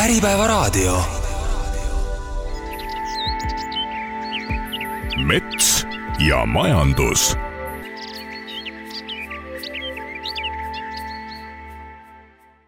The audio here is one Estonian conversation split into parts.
Äripäevaraadio. mets ja majandus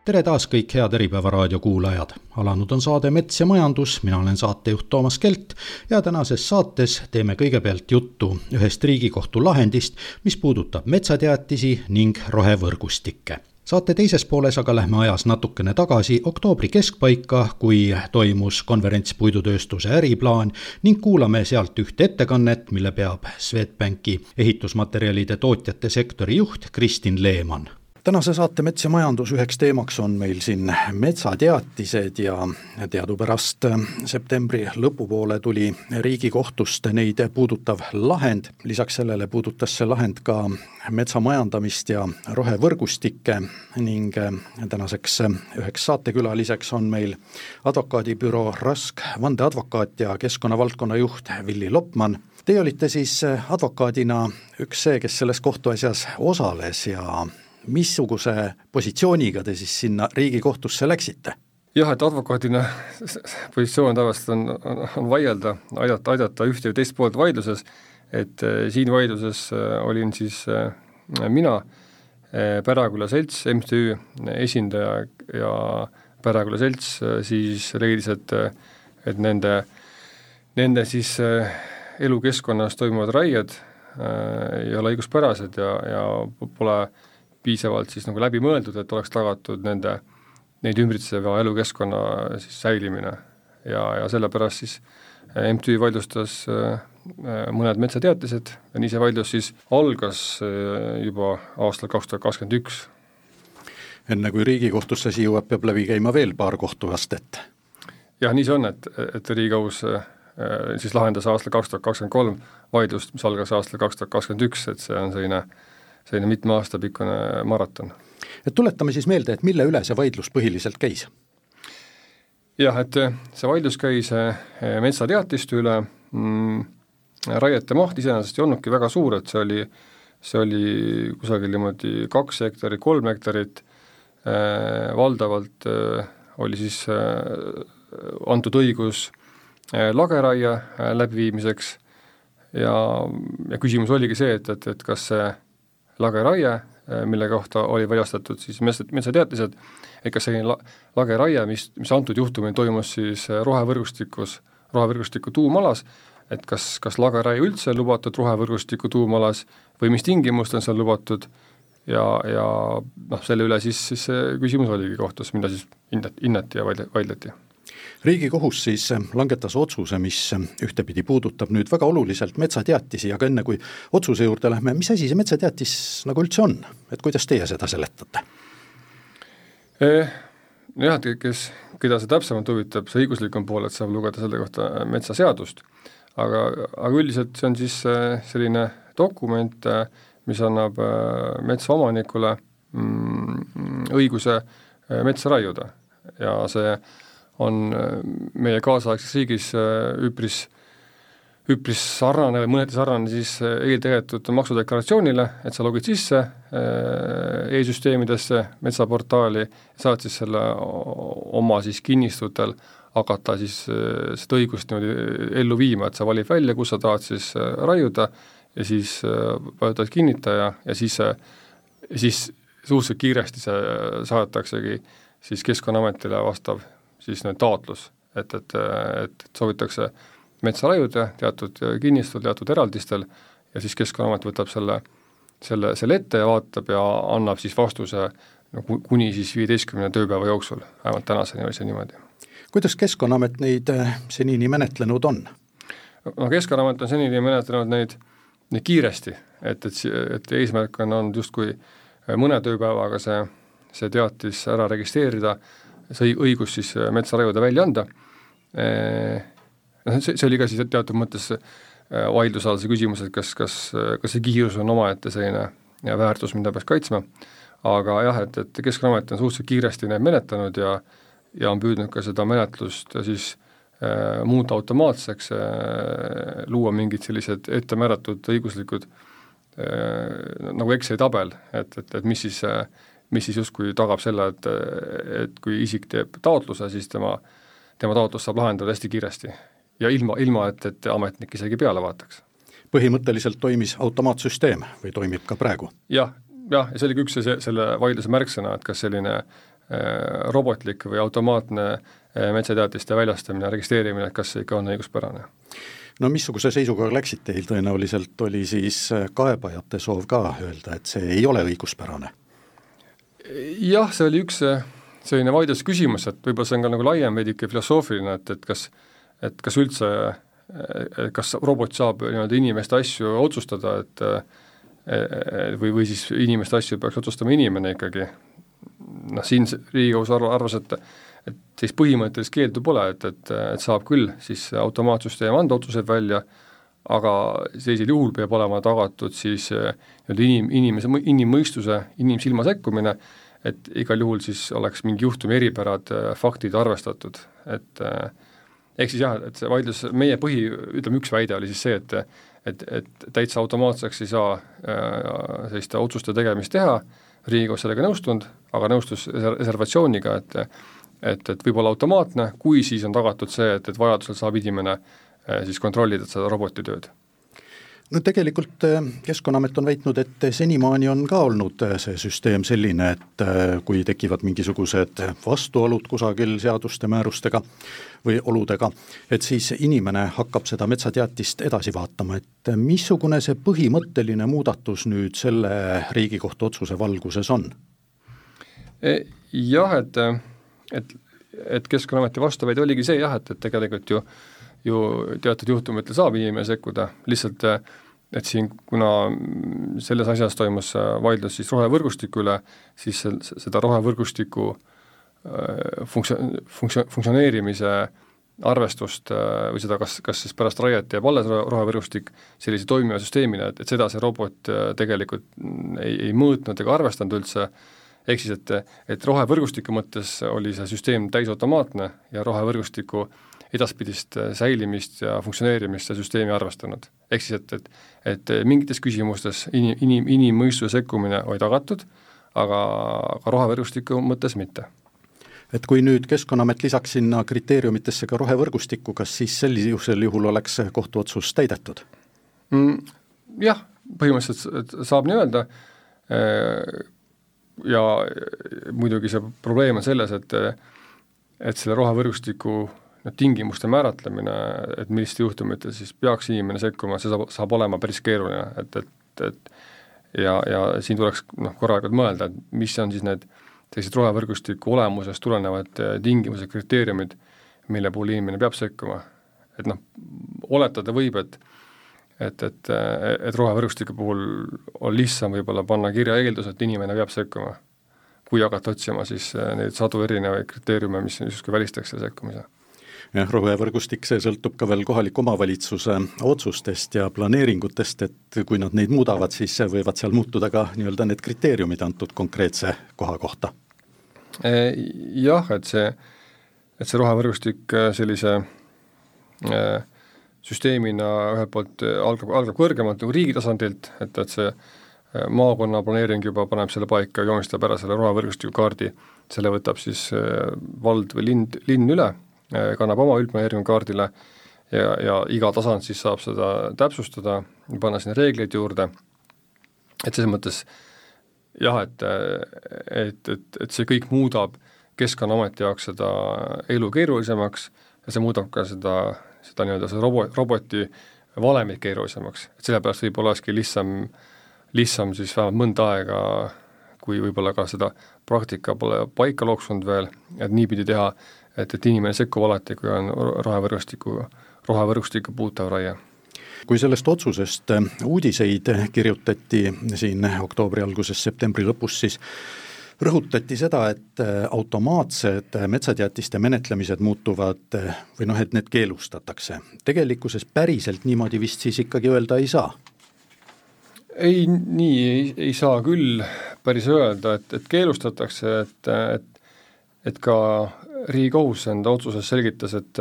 tere taas kõik head Äripäeva raadio kuulajad. alanud on saade Mets ja majandus, mina olen saatejuht Toomas Kelt ja tänases saates teeme kõigepealt juttu ühest Riigikohtu lahendist, mis puudutab metsateatisi ning rohevõrgustikke saate teises pooles aga lähme ajas natukene tagasi oktoobri keskpaika, kui toimus konverents Puidutööstuse äriplaan ning kuulame sealt ühte ettekannet, mille peab Swedbanki ehitusmaterjalide tootjate sektori juht Kristin Leeman tänase saate Mets ja majandus üheks teemaks on meil siin metsateatised ja teadupärast septembri lõpupoole tuli Riigikohtust neid puudutav lahend, lisaks sellele puudutas see lahend ka metsamajandamist ja rohevõrgustikke ning tänaseks üheks saatekülaliseks on meil advokaadibüroo Rask vandeadvokaat ja keskkonnavaldkonna juht Villi Lopman. Teie olite siis advokaadina üks see, kes selles kohtuasjas osales ja missuguse positsiooniga te siis sinna Riigikohtusse läksite? jah, et advokaadina positsioon tavaliselt on, on, on vaielda, aidata, aidata ühte või teist poolt vaidluses, et äh, siin vaidluses äh, olin siis äh, mina Päraküla selts, MTÜ esindaja ja Päraküla selts siis leidis, et et nende, nende siis elukeskkonnas toimuvad raied ei ole õiguspärased ja, ja pole äh, piisavalt siis nagu läbi mõeldud, et oleks tagatud nende, neid ümbritseva elukeskkonna siis säilimine. ja, ja sellepärast siis äh, MTÜ vaidlustas äh, äh, mõned metsateatised ja nii see vaidlus siis algas juba aastal kaks tuhat kakskümmend üks. enne kui Riigikohtusse see jõuab, peab läbi käima veel paar kohtuastet. jah, nii see on, et, et Riigikohus siis lahendas aastal kaks tuhat kakskümmend kolm vaidlust, mis algas aastal kaks tuhat kakskümmend üks, et see on selline äh, selline mitme aasta pikkune maraton. et tuletame siis meelde, et mille üle see vaidlus põhiliselt käis? jah, et see vaidlus käis eh, metsateatiste üle mm,, raiete maht iseenesest ei olnudki väga suur, et see oli, see oli kusagil niimoodi kaks hektarit, kolm hektarit eh,, valdavalt eh, oli siis eh, antud õigus eh, lageraie eh, läbiviimiseks ja, ja küsimus oligi see, et, et, et kas see lageraie, äh, mille kohta oli väljastatud siis metsa, metsateatised, et kas selline la-, lageraie, mis, mis antud juhtumil toimus siis äh, rohevõrgustikus, rohevõrgustiku tuumalas, et kas, kas lageraie üldse on lubatud rohevõrgustiku tuumalas või mis tingimustel on seal lubatud? Ja, ja noh, selle üle siis, siis see küsimus oligi kohtus, mida siis hinnati, hinnati ja vaidleti riigikohus siis langetas otsuse, mis ühtepidi puudutab nüüd väga oluliselt metsateatisi, aga enne kui otsuse juurde lähme, mis asi see metsateatis nagu üldse on, et kuidas teie seda seletate? Eh, nojah, et kes, keda see täpsemalt huvitab, see õiguslikum pool, et saab lugeda selle kohta metsaseadust, aga, aga üldiselt see on siis selline dokument, mis annab metsaomanikule mm, õiguse metsa raiuda. Ja see on äh, meie kaasaegses riigis äh, üpris üpris sarnane või mõneti sarnane siis äh, eeltegetud maksudeklaratsioonile, et sa logid sisse e-süsteemidesse, metsaportaali, saad siis selle oma siis kinnistutel hakata siis seda õigust niimoodi ellu viima, et sa valid välja, kus sa tahad siis raiuda ja siis vajutad kinnitaja ja siis see, siis suhteliselt kiiresti see saadetaksegi siis Keskkonnaametile vastav siis nüüd taotlus, et, et, et, et soovitakse metsa raiuda teatud kinnistul, teatud eraldistel ja siis Keskkonnaamet võtab selle, selle, selle ette ja vaatab ja annab siis vastuse no kuni siis viieteistkümne tööpäeva jooksul, vähemalt tänaseni oli see niimoodi. kuidas Keskkonnaamet neid äh, senini menetlenud on? no Keskkonnaamet on senini menetlenud neid, neid kiiresti, et, et, et eesmärk on olnud justkui mõne tööpäevaga see, see teatis ära registreerida sai õigus siis äh, metsa raiuda välja anda, äh, noh, see, see oli ka siis teatud mõttes äh, vaidlusalase küsimus, et kas, kas, kas see kiirus on omaette selline väärtus, mida peaks kaitsma, aga jah, et, et Keskkonnaamet on suhteliselt kiiresti neid menetlenud ja ja on püüdnud ka seda menetlust siis äh, muuta automaatseks äh,, luua mingid sellised ettemääratud õiguslikud äh, nagu Exceli tabel, et, et, et mis siis äh, mis siis justkui tagab selle, et, et kui isik teeb taotluse, siis tema, tema taotlus saab lahendada hästi kiiresti. ja ilma, ilma et, et ametnik isegi peale vaataks. põhimõtteliselt toimis automaatsüsteem või toimib ka praegu ja,? jah, jah, ja see oli ka üks see, selle vaidluse märksõna, et kas selline äh, robotlik või automaatne äh, metsateatiste väljastamine, registreerimine, et kas see ikka on õiguspärane no missuguse seisuga läksid teil, tõenäoliselt oli siis äh, kaebajate soov ka öelda, et see ei ole õiguspärane? Jah, see oli üks äh, selline vaidlusküsimus, et võib-olla see on ka nagu laiem veidike filosoofiline, et, et kas, et kas üldse, äh, kas robot saab nii-öelda inimeste asju otsustada, et või, või siis inimeste asju peaks otsustama inimene ikkagi, noh siin Riigikohus arv-, arvas, et et sellist põhimõttelist keeldu pole, et, et, et saab küll siis automaatsüsteem anda otsuseid välja, aga sellisel juhul peab olema tagatud siis eh, nii-öelda inim, inimese, inimmõistuse, inimsilma sekkumine, et igal juhul siis oleks mingi juhtumi eripärad, eh, faktid arvestatud, et eh, ehk siis jah, et see vaidlus, meie põhi, ütleme üks väide oli siis see, et et, et täitsa automaatseks ei saa äh, selliste otsuste tegemist teha, Riigikohus sellega nõustunud, aga nõustus reservatsiooniga, et et, et võib olla automaatne, kui siis on tagatud see, et, et vajadusel saab inimene eh, siis kontrollida seda roboti tööd no tegelikult eh, Keskkonnaamet on väitnud, et senimaani on ka olnud eh, see süsteem selline, et kui tekivad mingisugused vastuolud kusagil seaduste, määrustega või oludega, et siis inimene hakkab seda metsateatist edasi vaatama, et missugune see põhimõtteline muudatus nüüd selle Riigikohtu otsuse valguses on? Jah, et et, et Keskkonnaameti vastuväide oligi see jah, et, et tegelikult ju ju teatud juhtumitel saab inimene sekkuda, lihtsalt et siin, kuna selles asjas toimus vaidlus siis rohevõrgustiku üle, siis seda rohevõrgustiku äh, funktsia-, funktsia-, funktsioneerimise arvestust äh, või seda, kas, kas siis pärast raiet jääb alles rohevõrgustik sellise toimiva süsteemina, et, et seda see robot äh, tegelikult ei, ei mõõtnud ega arvestanud üldse. Äh, ehk siis, et, et rohevõrgustiku mõttes oli see süsteem täisautomaatne ja rohevõrgustiku edaspidist säilimist ja funktsioneerimist see süsteem ei arvestanud. ehk siis, et, et, et mingites küsimustes inim, inim, inimmõistuse sekkumine oli tagatud, aga, aga rohevõrgustiku mõttes mitte et kui nüüd Keskkonnaamet lisaks sinna kriteeriumitesse ka rohevõrgustiku, kas siis sellisel juhul oleks kohtuotsus täidetud mm,? Jah, põhimõtteliselt saab nii öelda, ja muidugi see probleem on selles, et et selle rohevõrgustiku noh, tingimuste määratlemine, et milliste juhtumitel siis peaks inimene sekkuma, see saab, saab olema päris keeruline, et, et, et ja, ja siin tuleks noh, korralikult mõelda, et mis on siis need sellised rohevõrgustiku olemusest tulenevad tingimused, kriteeriumid, mille puhul inimene peab sekkuma. et noh, oletada võib, et et, et, et rohevõrgustiku puhul on lihtsam võib-olla panna kirja eeldus, et inimene peab sekkuma, kui hakata otsima siis eh, neid sadu erinevaid kriteeriume, mis justkui välistaks selle sekkumise jah, rohevõrgustik, see sõltub ka veel kohaliku omavalitsuse otsustest ja planeeringutest, et kui nad neid muudavad, siis võivad seal muutuda ka nii-öelda need kriteeriumid antud konkreetse koha kohta. Eh, jah, et see, et see rohevõrgustik eh, sellise äh, süsteemina ühelt poolt algab, algab kõrgemalt nagu riigi tasandilt, et, et see maakonna planeering juba paneb selle paika, joonistab ära selle rohevõrgustiku kaardi, selle võtab siis vald või linn, linn üle, kannab oma üldplaneeringu kaardile ja, ja iga tasand siis saab seda täpsustada, panna sinna reegleid juurde, et selles mõttes jah, et, et, et, et see kõik muudab Keskkonnaameti jaoks seda elu keerulisemaks ja see muudab ka seda seda nii-öelda seda robo-, roboti valemit keerulisemaks, et sellepärast võib-olla olekski lihtsam, lihtsam siis vähemalt mõnda aega, kui võib-olla ka seda praktika pole paika loksunud veel, et niipidi teha, et, et inimene sekkub alati, kui on rohevõrgustiku, rohevõrgustikku puutuv raie kui sellest otsusest uudiseid kirjutati siin oktoobri alguses, septembri lõpus, siis rõhutati seda, et äh, automaatsed metsateatiste menetlemised muutuvad äh, või noh, et need keelustatakse. tegelikkuses päriselt niimoodi vist siis ikkagi öelda ei saa? ei, nii ei, ei saa küll päris öelda, et, et keelustatakse, et, et et ka Riigikohus enda otsuses selgitas, et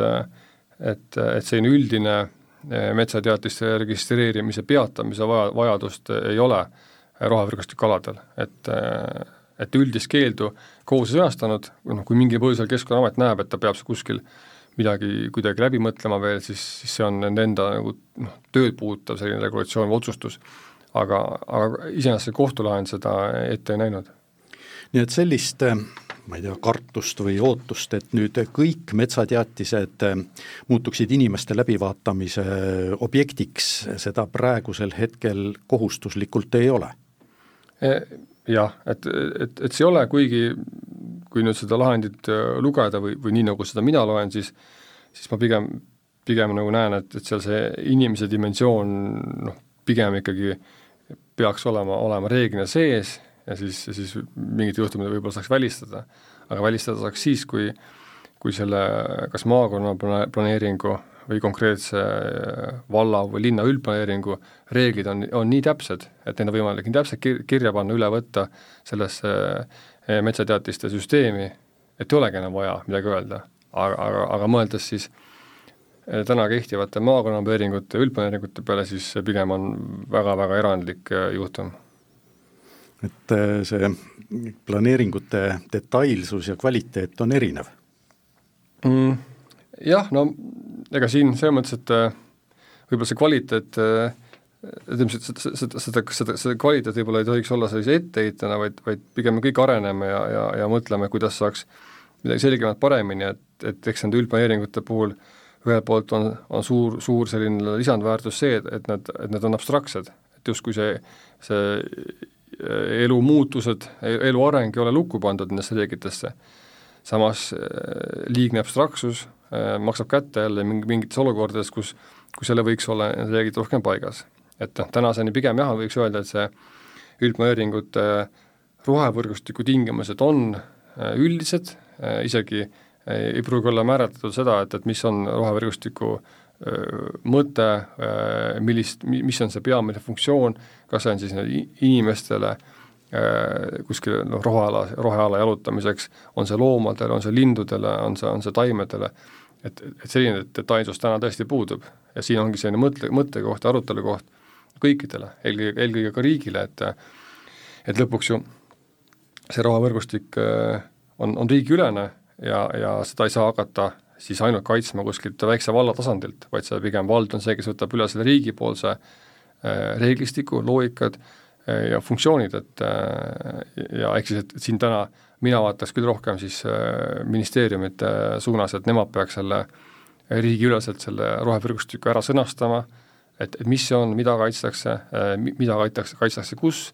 et, et selline üldine äh, metsateatiste registreerimise peatamise vaja, vajadust ei ole rohevõrgustiku aladel, et et üldist keeldu kohus ei sõnastanud, noh kui mingil põhjusel Keskkonnaamet näeb, et ta peab kuskil midagi kuidagi läbi mõtlema veel, siis, siis see on nende enda nagu noh, tööd puudutav selline regulatsioon või otsustus. aga, aga iseenesest see kohtulahend seda ette ei näinud. nii et sellist ma ei tea, kartust või ootust, et nüüd kõik metsateatised muutuksid inimeste läbivaatamise objektiks, seda praegusel hetkel kohustuslikult ei ole? E, jah, et, et, et see ei ole, kuigi kui nüüd seda lahendit äh, lugeda või, või nii, nagu seda mina loen, siis siis ma pigem, pigem nagu näen, et, et seal see inimese dimensioon noh, pigem ikkagi peaks olema, olema reeglina sees ja siis, siis mingid juhtumid võib-olla saaks välistada. aga välistada saaks siis, kui kui selle kas maakonna planeeringu või konkreetse valla või linna üldplaneeringu reeglid on, on nii täpsed, et neid on võimalik nii täpselt kir-, kirja panna, üle võtta sellesse eh, metsateatiste süsteemi, et ei olegi enam vaja midagi öelda. aga, aga, aga mõeldes siis eh, täna kehtivate maakonnaplaneeringute, üldplaneeringute peale, siis pigem on väga-väga erandlik juhtum et äh, see planeeringute detailsus ja kvaliteet on erinev mm,? Jah, no ega siin selles mõttes, et äh, võib-olla see kvaliteet äh, ütleme, seda, seda, seda, seda, seda kvaliteet võib-olla ei tohiks olla sellise etteheitena, vaid, vaid pigem me kõik areneme ja, ja, ja mõtleme, kuidas saaks midagi selgemat paremini, et, et eks nende üldplaneeringute puhul ühelt poolt on, on suur, suur selline lisandväärtus see, et, et nad, et need on abstraktsed, et justkui see, see elu muutused, elu areng ei ole lukku pandud nendesse reeglitesse. samas äh, liigne abstraktsus äh, maksab kätte jälle mingi, mingites olukordades, kus, kus jälle võiks olla need reeglid rohkem paigas. et noh, tänaseni pigem jah, võiks öelda, et see üldplaneeringute rohevõrgustiku tingimused on üldised, isegi ei pruugi olla määratletud seda, et, et mis on rohevõrgustiku äh, mõte, millist, mis on see peamine funktsioon, kas see on siis inimestele kuskil noh, roheala, roheala jalutamiseks, on see loomadele, on see lindudele, on see, on see taimedele, et, et selline detailsus täna tõesti puudub. Ja siin ongi selline mõtle, mõttekoht ja arutelu koht kõikidele, eelkõige, eelkõige ka riigile, et et lõpuks ju see rohevõrgustik on, on riigiülene ja, ja seda ei saa hakata siis ainult kaitsma kuskilt väikse valla tasandilt, vaid see pigem vald on see, kes võtab üle selle riigipoolse äh, reeglistiku, loogikad äh, ja funktsioonid, et äh, ja ehk siis, et siin täna mina vaataks küll rohkem siis ministeeriumite suunas, et nemad peaks selle riigiüleselt selle rohevõrgustiku ära sõnastama, et, et mis see on, mida kaitstakse, mida kaitstakse, kaitstakse kus,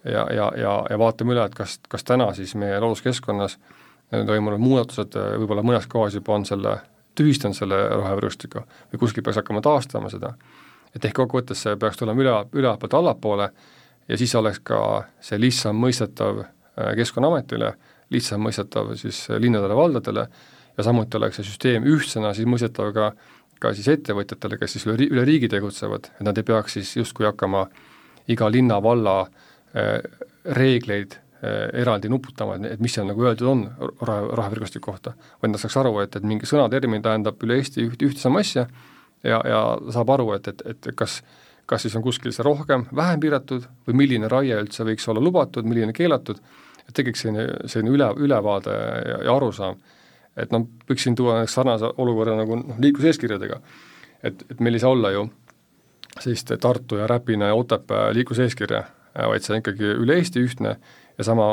ja, ja, ja, ja vaatame üle, et kas, kas täna siis meie looduskeskkonnas äh, toimunud muudatused äh, võib-olla mõnes kohas juba on selle, tühistanud selle rohevõrgustiku või kuskil peaks hakkama taastama seda. et ehk kokkuvõttes see peaks tulema üle, ülevaltpoolt allapoole ja siis oleks ka see lihtsam mõistetav äh, Keskkonnaametile, lihtsam mõistetav siis linnadele-valdadele ja samuti oleks see süsteem ühtsena siis mõistetav ka ka siis ettevõtjatele, kes siis üle, üle riigi tegutsevad, et nad ei peaks siis justkui hakkama iga linna-valla äh, reegleid eraldi nuputama, et, mis seal nagu öeldud on raha, rahavõrgustiku kohta, vaid nad saaks aru, et, et mingi sõnatermin tähendab üle Eesti üht, ühte sama asja ja, ja saab aru, et, et, et kas kas siis on kuskil see rohkem, vähem piiratud või milline raie üldse võiks olla lubatud, milline keelatud, et tekiks selline, selline üle, ülevaade ja, ja arusaam. et noh, võiks siin tuua sarnase olukorra nagu noh, liikluseeskirjadega, et, et meil ei saa olla ju sellist Tartu ja Räpina ja Otepää liikluseeskirja, vaid see on ikkagi üle Eesti ühtne ja sama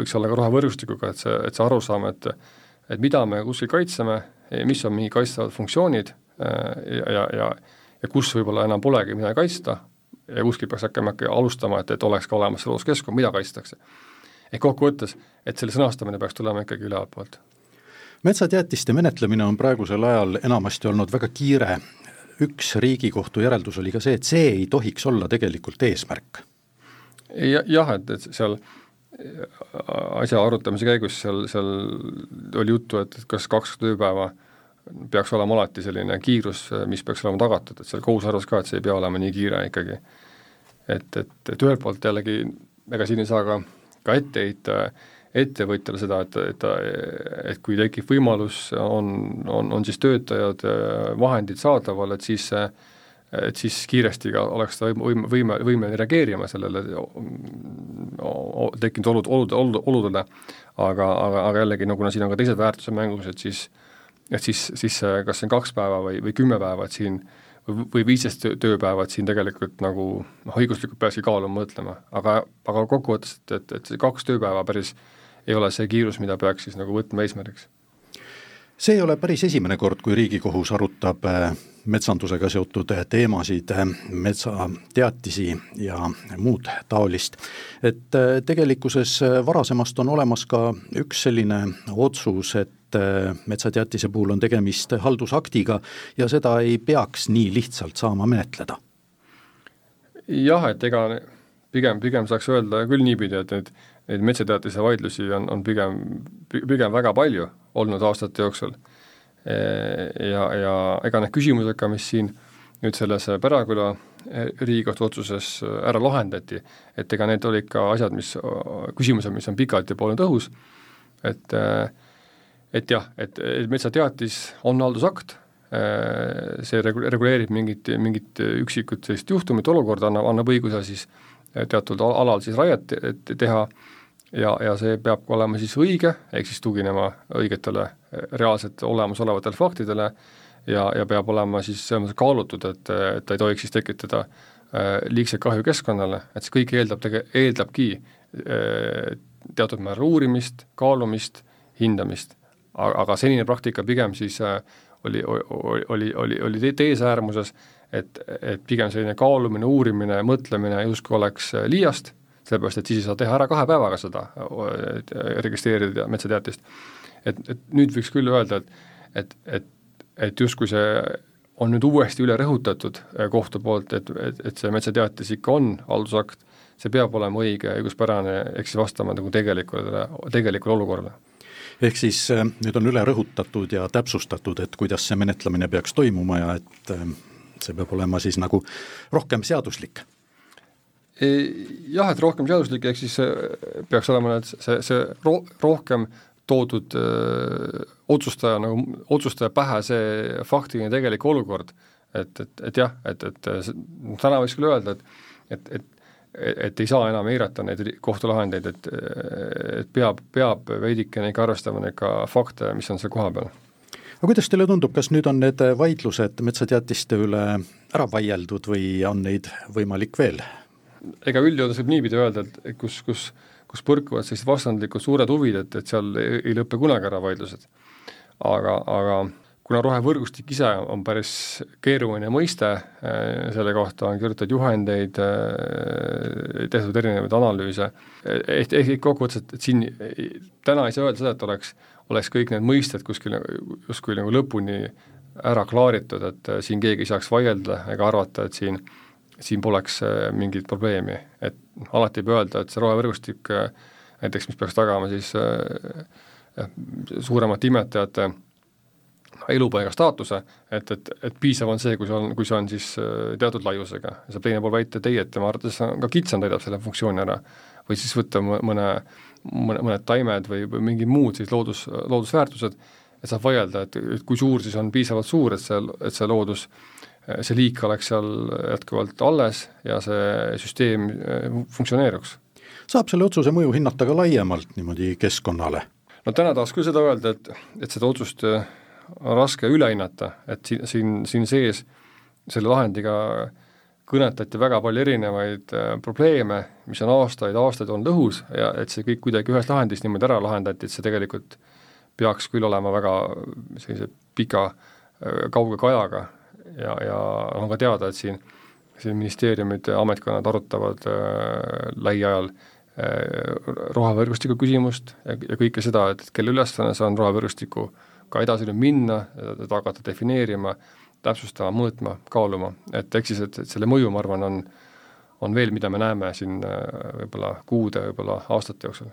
võiks olla ka rohevõrgustikuga, et see, et see arusaam, et et mida me kuskil kaitseme, mis on mingi kaitstavad funktsioonid ja, ja, ja ja kus võib-olla enam polegi midagi kaitsta ja kuskil peaks hakkama äkki alustama, et, et oleks ka olemas see looduskeskkond, mida kaitstakse. ehk kokkuvõttes, et selle sõnastamine peaks tulema ikkagi ülevalt poolt. metsateatiste menetlemine on praegusel ajal enamasti olnud väga kiire, üks Riigikohtu järeldus oli ka see, et see ei tohiks olla tegelikult eesmärk ja,. jah, et, et seal äh, asja arutamise käigus seal, seal oli juttu, et, et kas kaks tööpäeva peaks olema alati selline kiirus, mis peaks olema tagatud, et seal kohus arvas ka, et see ei pea olema nii kiire ikkagi. et, et, et ühelt poolt jällegi ega siin ei saa ka, ka ette heita ettevõtjale seda, et, et, et kui tekib võimalus, on, on, on siis töötajad, vahendid saadaval, et siis see et siis kiiresti ka oleks ta võime, võime, võimeline reageerima sellele tekkinud olud, olud, olud, oludele, aga, aga, aga jällegi, no kuna siin on ka teised väärtused mängus, et siis et siis, siis kas see on kaks päeva või, või kümme päeva, et siin või viisteist tööpäeva, et siin tegelikult nagu noh, õiguslikult peakski kaaluma, mõtlema, aga, aga kokkuvõttes, et, et, et see kaks tööpäeva päris ei ole see kiirus, mida peaks siis nagu võtma eesmärgiks see ei ole päris esimene kord, kui Riigikohus arutab äh, metsandusega seotud äh, teemasid, äh, metsateatisi ja muud taolist. et tegelikkuses varasemast on olemas ka üks selline otsus, et metsateatise puhul on tegemist haldusaktiga ja seda ei peaks nii lihtsalt saama menetleda. jah, et ega pigem, pigem saaks öelda küll niipidi, et neid, neid metsateatise vaidlusi on, on pigem, pigem väga palju olnud aastate jooksul. E, ja, ja ega need küsimused ka, mis siin nüüd selles Päraküla Riigikohtu otsuses ära lahendati, et ega need olid ka asjad, mis, küsimused, mis on pikalt ja polnud õhus, et et jah, et, et metsateatis on haldusakt, see regu-, reguleerib mingit, mingit üksikut sellist juhtumit, olukorda, annab, annab õiguse siis teatud alal siis raiet teha ja, ja see peab ka olema siis õige, ehk siis tuginema õigetele reaalselt olemasolevatele faktidele ja, ja peab olema siis selles mõttes kaalutud, et, et ta ei tohiks siis tekitada äh, liigset kahju keskkonnale, et see kõik eeldab tege-, eeldabki äh, teatud määral uurimist, kaalumist, hindamist. aga senine praktika pigem siis äh, oli, oli, oli, oli, oli teise äärmuses, et, et pigem selline kaalumine, uurimine, mõtlemine justkui oleks liiast sellepärast et siis ei saa teha ära kahe päevaga seda, registreerida metsateatist. et, et nüüd võiks küll öelda, et, et, et, et justkui see on nüüd uuesti üle rõhutatud äh, kohtu poolt, et, et, et see metsateatis ikka on haldusakt, see peab olema õige, õiguspärane, ehk siis vastama nagu tegelikule, tegelikule olukorrale ehk siis äh, nüüd on üle rõhutatud ja täpsustatud, et kuidas see menetlemine peaks toimuma ja et äh, see peab olema siis nagu rohkem seaduslik jah, et rohkem seaduslik, ehk siis peaks olema need, see, see ro-, rohkem toodud öö, otsustaja nagu, otsustaja pähe see faktiline tegelik olukord. et, et, et jah, et, et täna võiks küll öelda, et, et, et et ei saa enam eirata neid kohtulahendeid, et, et peab, peab veidikene ikka arvestama neid ka fakte, mis on seal kohapeal aga kuidas teile tundub, kas nüüd on need vaidlused metsateatiste üle ära vaieldud või on neid võimalik veel ega üldjoontes võib niipidi öelda, et kus, kus, kus põrkuvad sellised vastandlikud suured huvid, et, et seal ei, ei lõpe kunagi ära vaidlused. aga, aga kuna rohevõrgustik ise on päris keeruline mõiste, eh, selle kohta on kirjutatud juhendeid, eh, tehtud erinevaid analüüse, ehk, ehk kokkuvõttes, et, et siin täna ei saa öelda seda, et oleks, oleks kõik need mõisted kuskil justkui nagu lõpuni ära klaaritud, et siin keegi ei saaks vaielda ega arvata, et siin äh, siin poleks äh, mingit probleemi, et alati pea öelda, et see rohevõrgustik äh, näiteks, mis peaks tagama siis äh, suuremate imetajate elupaiga staatuse, et, et, et piisav on see, kui see on, kui see on siis teatud laiusega saab teine pool väita, et ei, et tema arvates ka kitsam täidab selle funktsiooni ära. või siis võtta mõne, mõne, mõned taimed või, või mingid muud siis loodus, loodusväärtused, et saab vaielda, et, et kui suur siis on piisavalt suur, et see, et see loodus äh, see liik oleks seal jätkuvalt alles ja see süsteem äh, funktsioneeruks. saab selle otsuse mõju hinnata ka laiemalt niimoodi keskkonnale? no täna tahaks küll seda öelda, et, et seda otsust äh, on raske üle hinnata, et siin, siin, siin sees selle lahendiga kõnetati väga palju erinevaid äh, probleeme, mis on aastaid, aastaid olnud õhus ja et see kõik kuidagi ühes lahendis niimoodi ära lahendati, et see tegelikult peaks küll olema väga sellise pika kauge kajaga ja, ja on ka teada, et siin, siin ministeeriumid, ametkonnad arutavad äh, lähiajal äh, rohevõrgustiku küsimust ja, ja kõike seda, et kelle ülesanne see on rohevõrgustiku ka edasi nüüd minna, teda hakata defineerima, täpsustama, mõõtma, kaaluma, et ehk siis, et, et selle mõju, ma arvan, on on veel, mida me näeme siin äh, võib-olla kuude, võib-olla aastate jooksul.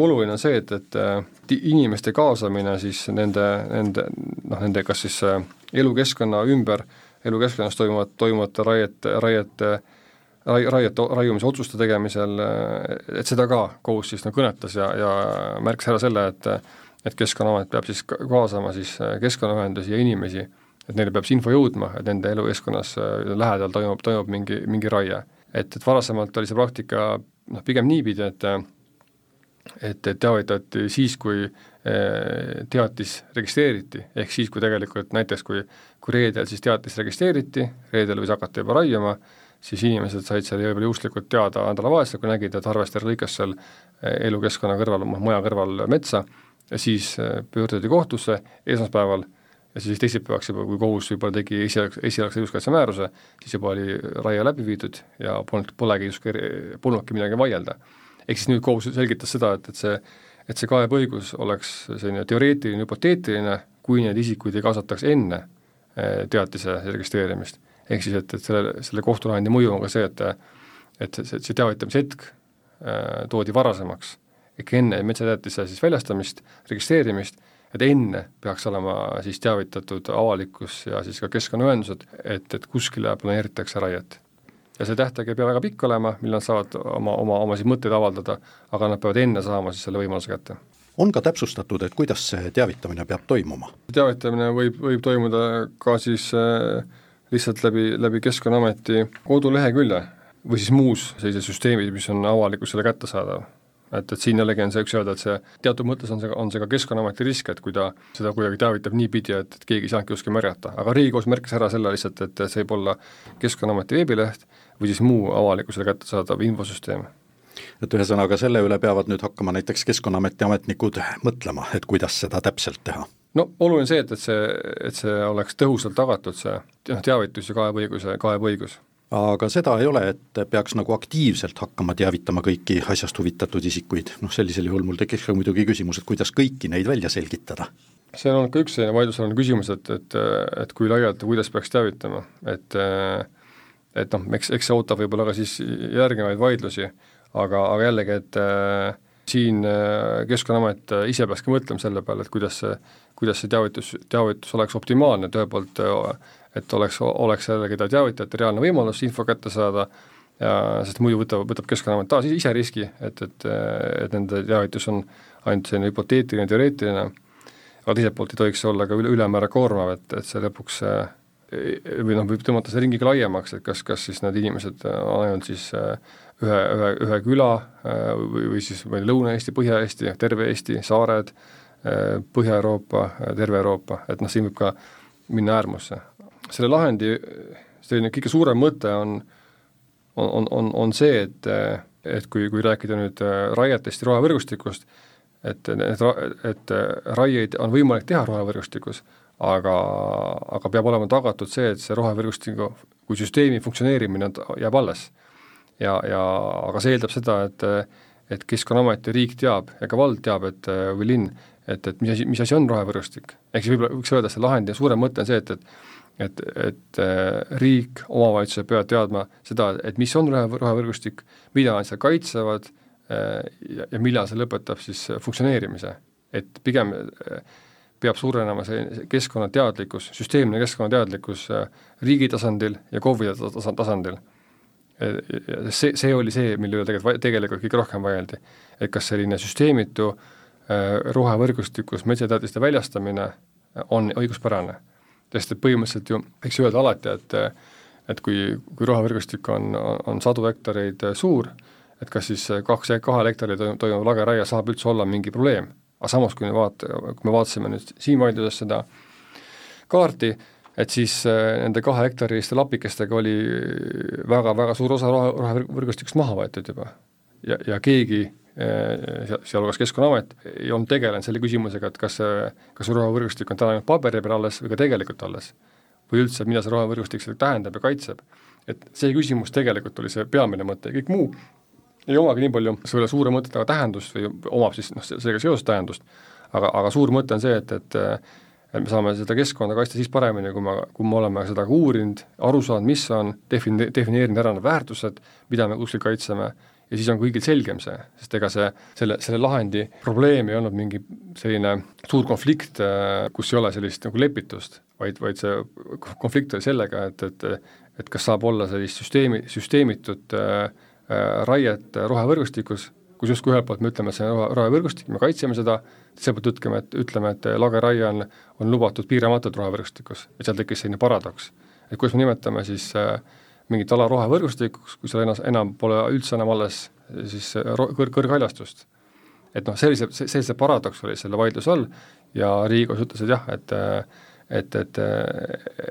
Oluline on see, et, et inimeste kaasamine siis nende, nende noh, nende kas siis elukeskkonna ümber, elukeskkonnas toimuvat, toimuvate raiete, raiete rai-, raiete, raiumise otsuste tegemisel, et seda ka kohus siis nagu kõnetas ja, ja märkis ära selle, et et Keskkonnaamet peab siis kaasama siis keskkonnaühendusi ja inimesi, et neile peab see info jõudma, et nende elukeskkonnas lähedal toimub, toimub mingi, mingi raie. et, et varasemalt oli see praktika noh, pigem niipidi, et et, teavitati siis, kui teatis registreeriti, ehk siis, kui tegelikult näiteks, kui kui reedel siis teatis registreeriti, reedel võis hakata juba raiuma, siis inimesed said seal võib-olla juhuslikult teada nädalavahetusel, kui nägid, et harvester lõikas seal elukeskkonna kõrval, maja kõrval metsa, siis pöörduti kohtusse esmaspäeval ja siis teisipäevaks juba, kui kohus võib-olla tegi esialgse, esialgse õiguskaitsemääruse, siis juba oli raie läbi viidud ja polnud, polegi justkui, polnudki midagi vaielda. Ehk siis nüüd kohus selgitas seda, et, et see, et see kaebeõigus oleks selline teoreetiline, hüpoteetiline, kui neid isikuid ei kaasataks enne eh, teatise registreerimist. ehk siis, et, et selle, selle kohtulahendi mõju on ka see, et et see, see teavitamise hetk äh, toodi varasemaks, ehk enne metsateatise siis väljastamist, registreerimist et enne peaks olema siis teavitatud avalikkus ja siis ka keskkonnaühendused, et, et kuskile planeeritakse raiet. Ja see tähtaeg ei pea väga pikk olema, millal nad saavad oma, oma, oma siis mõtteid avaldada, aga nad peavad enne saama siis selle võimaluse kätte. On ka täpsustatud, et kuidas see teavitamine peab toimuma? teavitamine võib, võib toimuda ka siis äh, lihtsalt läbi, läbi Keskkonnaameti kodulehekülje või siis muus sellises süsteemis, mis on avalikkusele kättesaadav. Et, et siin jällegi on see, üks öelda, et see teatud mõttes on see, on see ka Keskkonnaameti risk, et kui ta seda kuidagi teavitab niipidi, et, et keegi ei saanudki kuskil märgata, aga Riigikohus märkis ära selle lihtsalt, et see võib olla Keskkonnaameti veebileht või siis muu avalikkusele kättesaadav infosüsteem et ühesõnaga, selle üle peavad nüüd hakkama näiteks Keskkonnaameti ametnikud mõtlema, et kuidas seda täpselt teha? no oluline see, et, et see, et see oleks tõhusalt tagatud, see noh, teavitus ja kaebeõiguse, kaebeõigus aga seda ei ole, et peaks nagu aktiivselt hakkama teavitama kõiki asjast huvitatud isikuid, noh sellisel juhul mul tekiks ka muidugi küsimus, et kuidas kõiki neid välja selgitada. see on olnud ka üks selline vaidlusalune küsimus, et, et, et kui laialt ja kuidas peaks teavitama, et et noh, eks, eks see ootab võib-olla ka siis järgnevaid vaidlusi, aga, aga jällegi, et äh, siin Keskkonnaamet ise peaks ka mõtlema selle peale, et kuidas see, kuidas see teavitus, teavitus oleks optimaalne, et ühelt poolt et oleks, oleks jällegi ta teavitajate reaalne võimalus info kätte saada sest muidu võtab, võtab Keskkonnaamet taas ise riski, et, et, et nende teavitus on ainult selline hüpoteetiline, teoreetiline, aga teiselt poolt ei tohiks see olla ka üle, ülemäära koormav, et, et see lõpuks või noh, võib tõmmata see ringi ka laiemaks, et kas, kas siis need inimesed on ainult siis ühe, ühe, ühe küla või, või siis või Lõuna-Eesti, Põhja-Eesti, terve Eesti, saared, Põhja-Euroopa, terve Euroopa, et noh, siin võib ka minna äärmusse. Selle lahendi selline kõige suurem mõte on, on, on, on see, et, et kui, kui rääkida nüüd äh, raietest ja rohevõrgustikust, et need, et raieid on võimalik teha rohevõrgustikus, aga, aga peab olema tagatud see, et see rohevõrgustiku kui süsteemi funktsioneerimine jääb alles. ja, ja aga see eeldab seda, et et Keskkonnaamet ja riik teab ja ka vald teab, et või linn, et, et mis asi, mis asi on rohevõrgustik. ehk siis võib-olla võiks öelda, see lahendi suurem mõte on see, et, et et, et äh, riik, omavalitsused peavad teadma seda, et mis on rohevõrgustik, mida nad seal kaitsevad äh, ja, ja millal see lõpetab siis funktsioneerimise. et pigem äh, peab suurenema see keskkonnateadlikkus, süsteemne keskkonnateadlikkus riigi tasandil ja KOV-ide tasandil. see, see oli see, mille üle tegelikult, tegelikult kõige rohkem vaieldi. et kas selline süsteemitu rohevõrgustikus metsateatiste väljastamine on õiguspärane sest et põhimõtteliselt ju võiks öelda alati, et et kui, kui rohevõrgustik on, on sadu hektareid suur, et kas siis kaks, kahel hektaril toimuv lageraie saab üldse olla mingi probleem. Aga samas, kui me vaat-, kui me vaatasime nüüd siin vaidluses seda kaarti, et siis äh, nende kahe hektariliste lapikestega oli väga-väga suur osa rohe, rohevõrgustikust maha võetud juba. ja, ja keegi Äh, sealhulgas Keskkonnaamet, ei olnud tegelenud selle küsimusega, et kas see, kas rohevõrgustik on täna ainult paberi peal alles või ka tegelikult alles. või üldse, mida see rohevõrgustik seda tähendab ja kaitseb. et see küsimus tegelikult oli see peamine mõte, kõik muu ei omagi nii palju selle suure mõttega tähendust või omab siis noh, sellega seoses tähendust, aga, aga suur mõte on see, et, et et me saame seda keskkonda kaitsta siis paremini, kui me, kui me oleme seda ka uurinud, aru saanud, mis on, defini-, defineerinud ära need väärtused, mida me kuskil kaitseme ja siis on kõigil selgem see, sest ega see, selle, selle lahendi probleem ei olnud mingi selline suur konflikt, kus ei ole sellist nagu lepitust, vaid, vaid see konflikt oli sellega, et, et et kas saab olla sellist süsteemi, süsteemitut äh, raiet rohevõrgustikus, kus justkui ühelt poolt me ütleme, et see on rohevõrgustik, me kaitseme seda, teiselt poolt ütleme, et ütleme, et lageraie on, on lubatud piiramatult rohevõrgustikus, et seal tekkis selline paradoks. et kuidas me nimetame siis äh, mingit ala rohevõrgustikuks, kui seal enam, enam pole üldse enam alles siis kõr-, kõrghaljastust. et noh, sellise, sellise paradoks oli selle vaidluse all ja Riigikohus ütles, et jah, et et, et,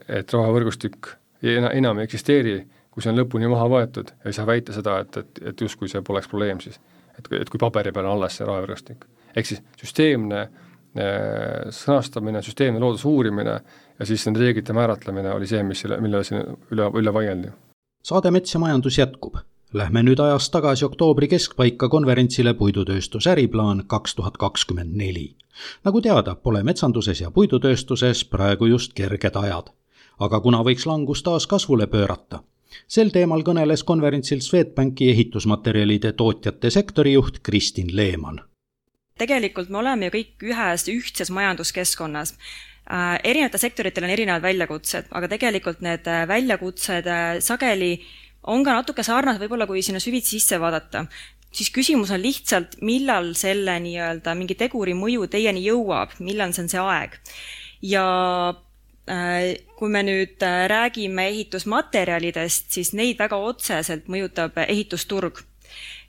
et rohevõrgustik enam ei eksisteeri, kui see on lõpuni maha võetud, ei saa väita seda, et, et, et justkui see poleks probleem siis. et, et kui paberi peal on alles see rohevõrgustik. ehk siis süsteemne äh, sõnastamine, süsteemne looduse uurimine ja siis nende reeglite määratlemine oli see, mis, millele siin üle, üle vaieldi. saade Mets ja majandus jätkub Lähme nüüd ajas tagasi oktoobri keskpaika konverentsile Puidutööstus äriplaan kaks tuhat kakskümmend neli. nagu teada, pole metsanduses ja puidutööstuses praegu just kerged ajad. aga kuna võiks langus taas kasvule pöörata, sel teemal kõneles konverentsil Swedbanki ehitusmaterjalide tootjate sektori juht Kristin Leeman. tegelikult me oleme ju kõik ühes ühtses majanduskeskkonnas äh, erinevatel sektoritel on erinevad väljakutsed, aga tegelikult need äh, väljakutsed äh, sageli on ka natuke sarnased võib-olla, kui sinna süvitsi sisse vaadata, siis küsimus on lihtsalt, millal selle nii-öelda mingi teguri mõju teieni jõuab, millal see on see aeg. ja kui me nüüd äh, räägime ehitusmaterjalidest, siis neid väga otseselt mõjutab ehitusturg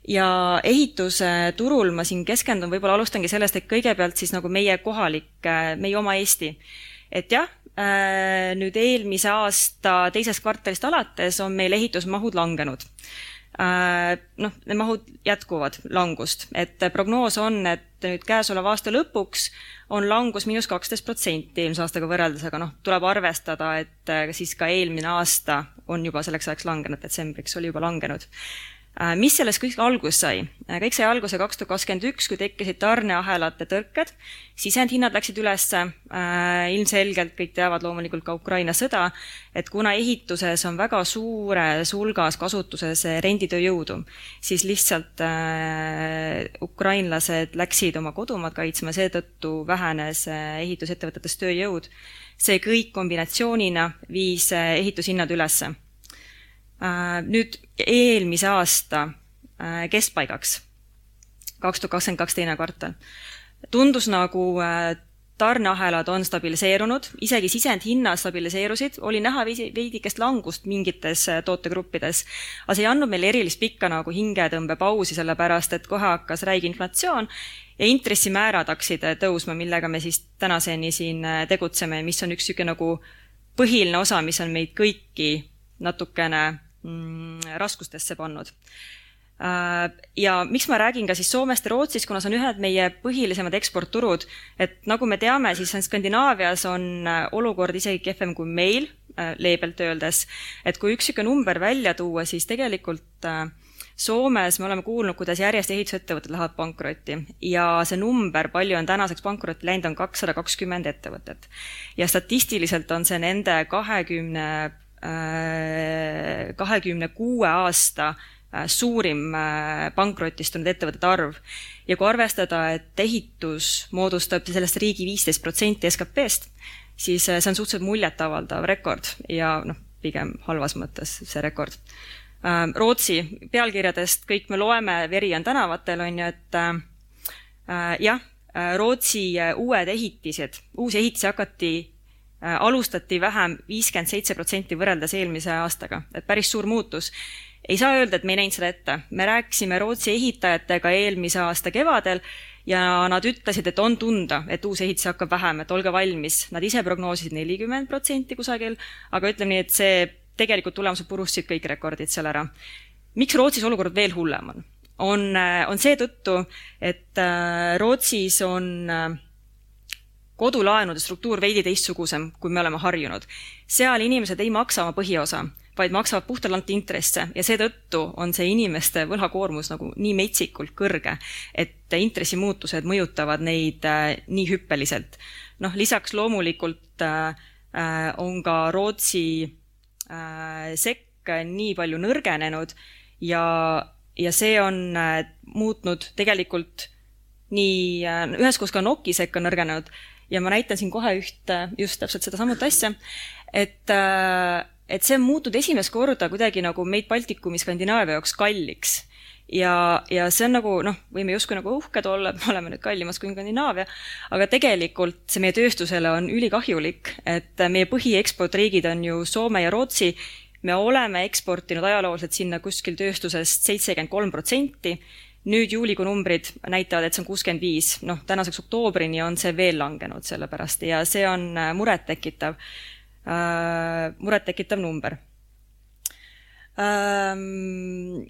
ja ehitusturul ma siin keskendun, võib-olla alustangi sellest, et kõigepealt siis nagu meie kohalik, äh, meie oma Eesti. et jah, Äh, nüüd eelmise aasta teisest kvartalist alates on meil ehitusmahud langenud. Äh, noh, need mahud jätkuvad langust, et prognoos on, et nüüd käesoleva aasta lõpuks on langus miinus kaksteist protsenti eelmise aastaga võrreldes, aga noh, tuleb arvestada, et äh, siis ka eelmine aasta on juba selleks ajaks langenud, detsembriks oli juba langenud mis sellest kõik alguse sai? Äh, kõik sai alguse kaks tuhat kakskümmend üks, kui tekkisid tarneahelate tõrked, sisendhinnad läksid üles, äh, ilmselgelt kõik teavad loomulikult ka Ukraina sõda, et kuna ehituses on väga suures hulgas kasutuses renditööjõudu, siis lihtsalt äh, ukrainlased läksid oma kodumaad kaitsma, seetõttu vähenes ehitusettevõtetes tööjõud. see kõik kombinatsioonina viis ehitushinnad ülesse Äh, nüüd eelmise aasta äh, keskpaigaks, kaks tuhat kakskümmend kaks teine kvartal, tundus nagu äh, tarneahelad on stabiliseerunud, isegi sisendhinnad stabiliseerusid, oli näha veidikest langust mingites tootegruppides, aga see ei andnud meile erilist pikka nagu hingetõmbepausi, sellepärast et kohe hakkas räige inflatsioon ja intressimäärad hakkasid tõusma, millega me siis tänaseni siin tegutseme, mis on üks niisugune nagu põhiline osa, mis on meid kõiki natukene raskustesse pannud. Äh, ja miks ma räägin ka siis Soomest ja Rootsist, kuna see on ühed meie põhilisemad eksportturud, et nagu me teame, siis Skandinaavias on äh, olukord isegi kehvem kui meil, äh, leebelt öeldes. et kui üks niisugune number välja tuua, siis tegelikult Soomes me oleme kuulnud, kuidas järjest ehitusettevõtted lähevad pankrotti ja see number, palju on tänaseks pankrotti läinud, on kakssada kakskümmend ettevõtet. ja statistiliselt on see nende kahekümne kahekümne kuue aasta äh, suurim äh, pankrotistunud ettevõtete arv. ja kui arvestada, et ehitus moodustab sellest riigi viisteist protsenti SKP-st, siis äh, see on suhteliselt muljetavaldav rekord ja noh, pigem halvas mõttes see rekord. Rootsi pealkirjadest kõik me loeme, veri on tänavatel, on ju, et äh, jah, Rootsi uued ehitised, uusi ehitisi hakati Äh, alustati vähem viiskümmend seitse protsenti võrreldes eelmise aastaga, et päris suur muutus. ei saa öelda, et me ei näinud seda ette, me rääkisime Rootsi ehitajatega eelmise aasta kevadel ja nad ütlesid, et on tunda, et uusi ehitisi hakkab vähem, et olge valmis. Nad ise prognoosisid nelikümmend protsenti kusagil, aga ütleme nii, et see tegelikult tulemused purustasid kõik rekordid seal ära. miks Rootsis olukord veel hullem on? on, äh, on seetõttu, et äh, Rootsis on kodulaenude struktuur veidi teistsugusem, kui me oleme harjunud. seal inimesed ei maksa oma põhiosa, vaid maksavad puhtalt intresse ja seetõttu on see inimeste võlakoormus nagu nii metsikult kõrge, et intressimuutused mõjutavad neid äh, nii hüppeliselt. noh, lisaks loomulikult äh, äh on ka Rootsi sekk nii palju nõrgenenud ja, ja see on muutnud tegelikult nii üheskoos ka Noki sekk on nõrgenenud ja ma näitan siin kohe ühte, just täpselt sedasamat asja, et äh, et see on muutunud esimest korda kuidagi nagu meid Baltikumi Skandinaavia jaoks kalliks. ja, ja see on nagu noh, võime justkui nagu uhked olla, et me oleme nüüd kallimas kui Skandinaavia, aga tegelikult see meie tööstusele on ülikahjulik, et meie põhieksportriigid on ju Soome ja Rootsi, me oleme eksportinud ajalooliselt sinna kuskil tööstusest seitsekümmend kolm protsenti, nüüd juulikuu numbrid näitavad, et see on kuuskümmend viis, noh, tänaseks oktoobrini on see veel langenud selle pärast ja see on äh, murettekitav äh,, murettekitav number ähm,.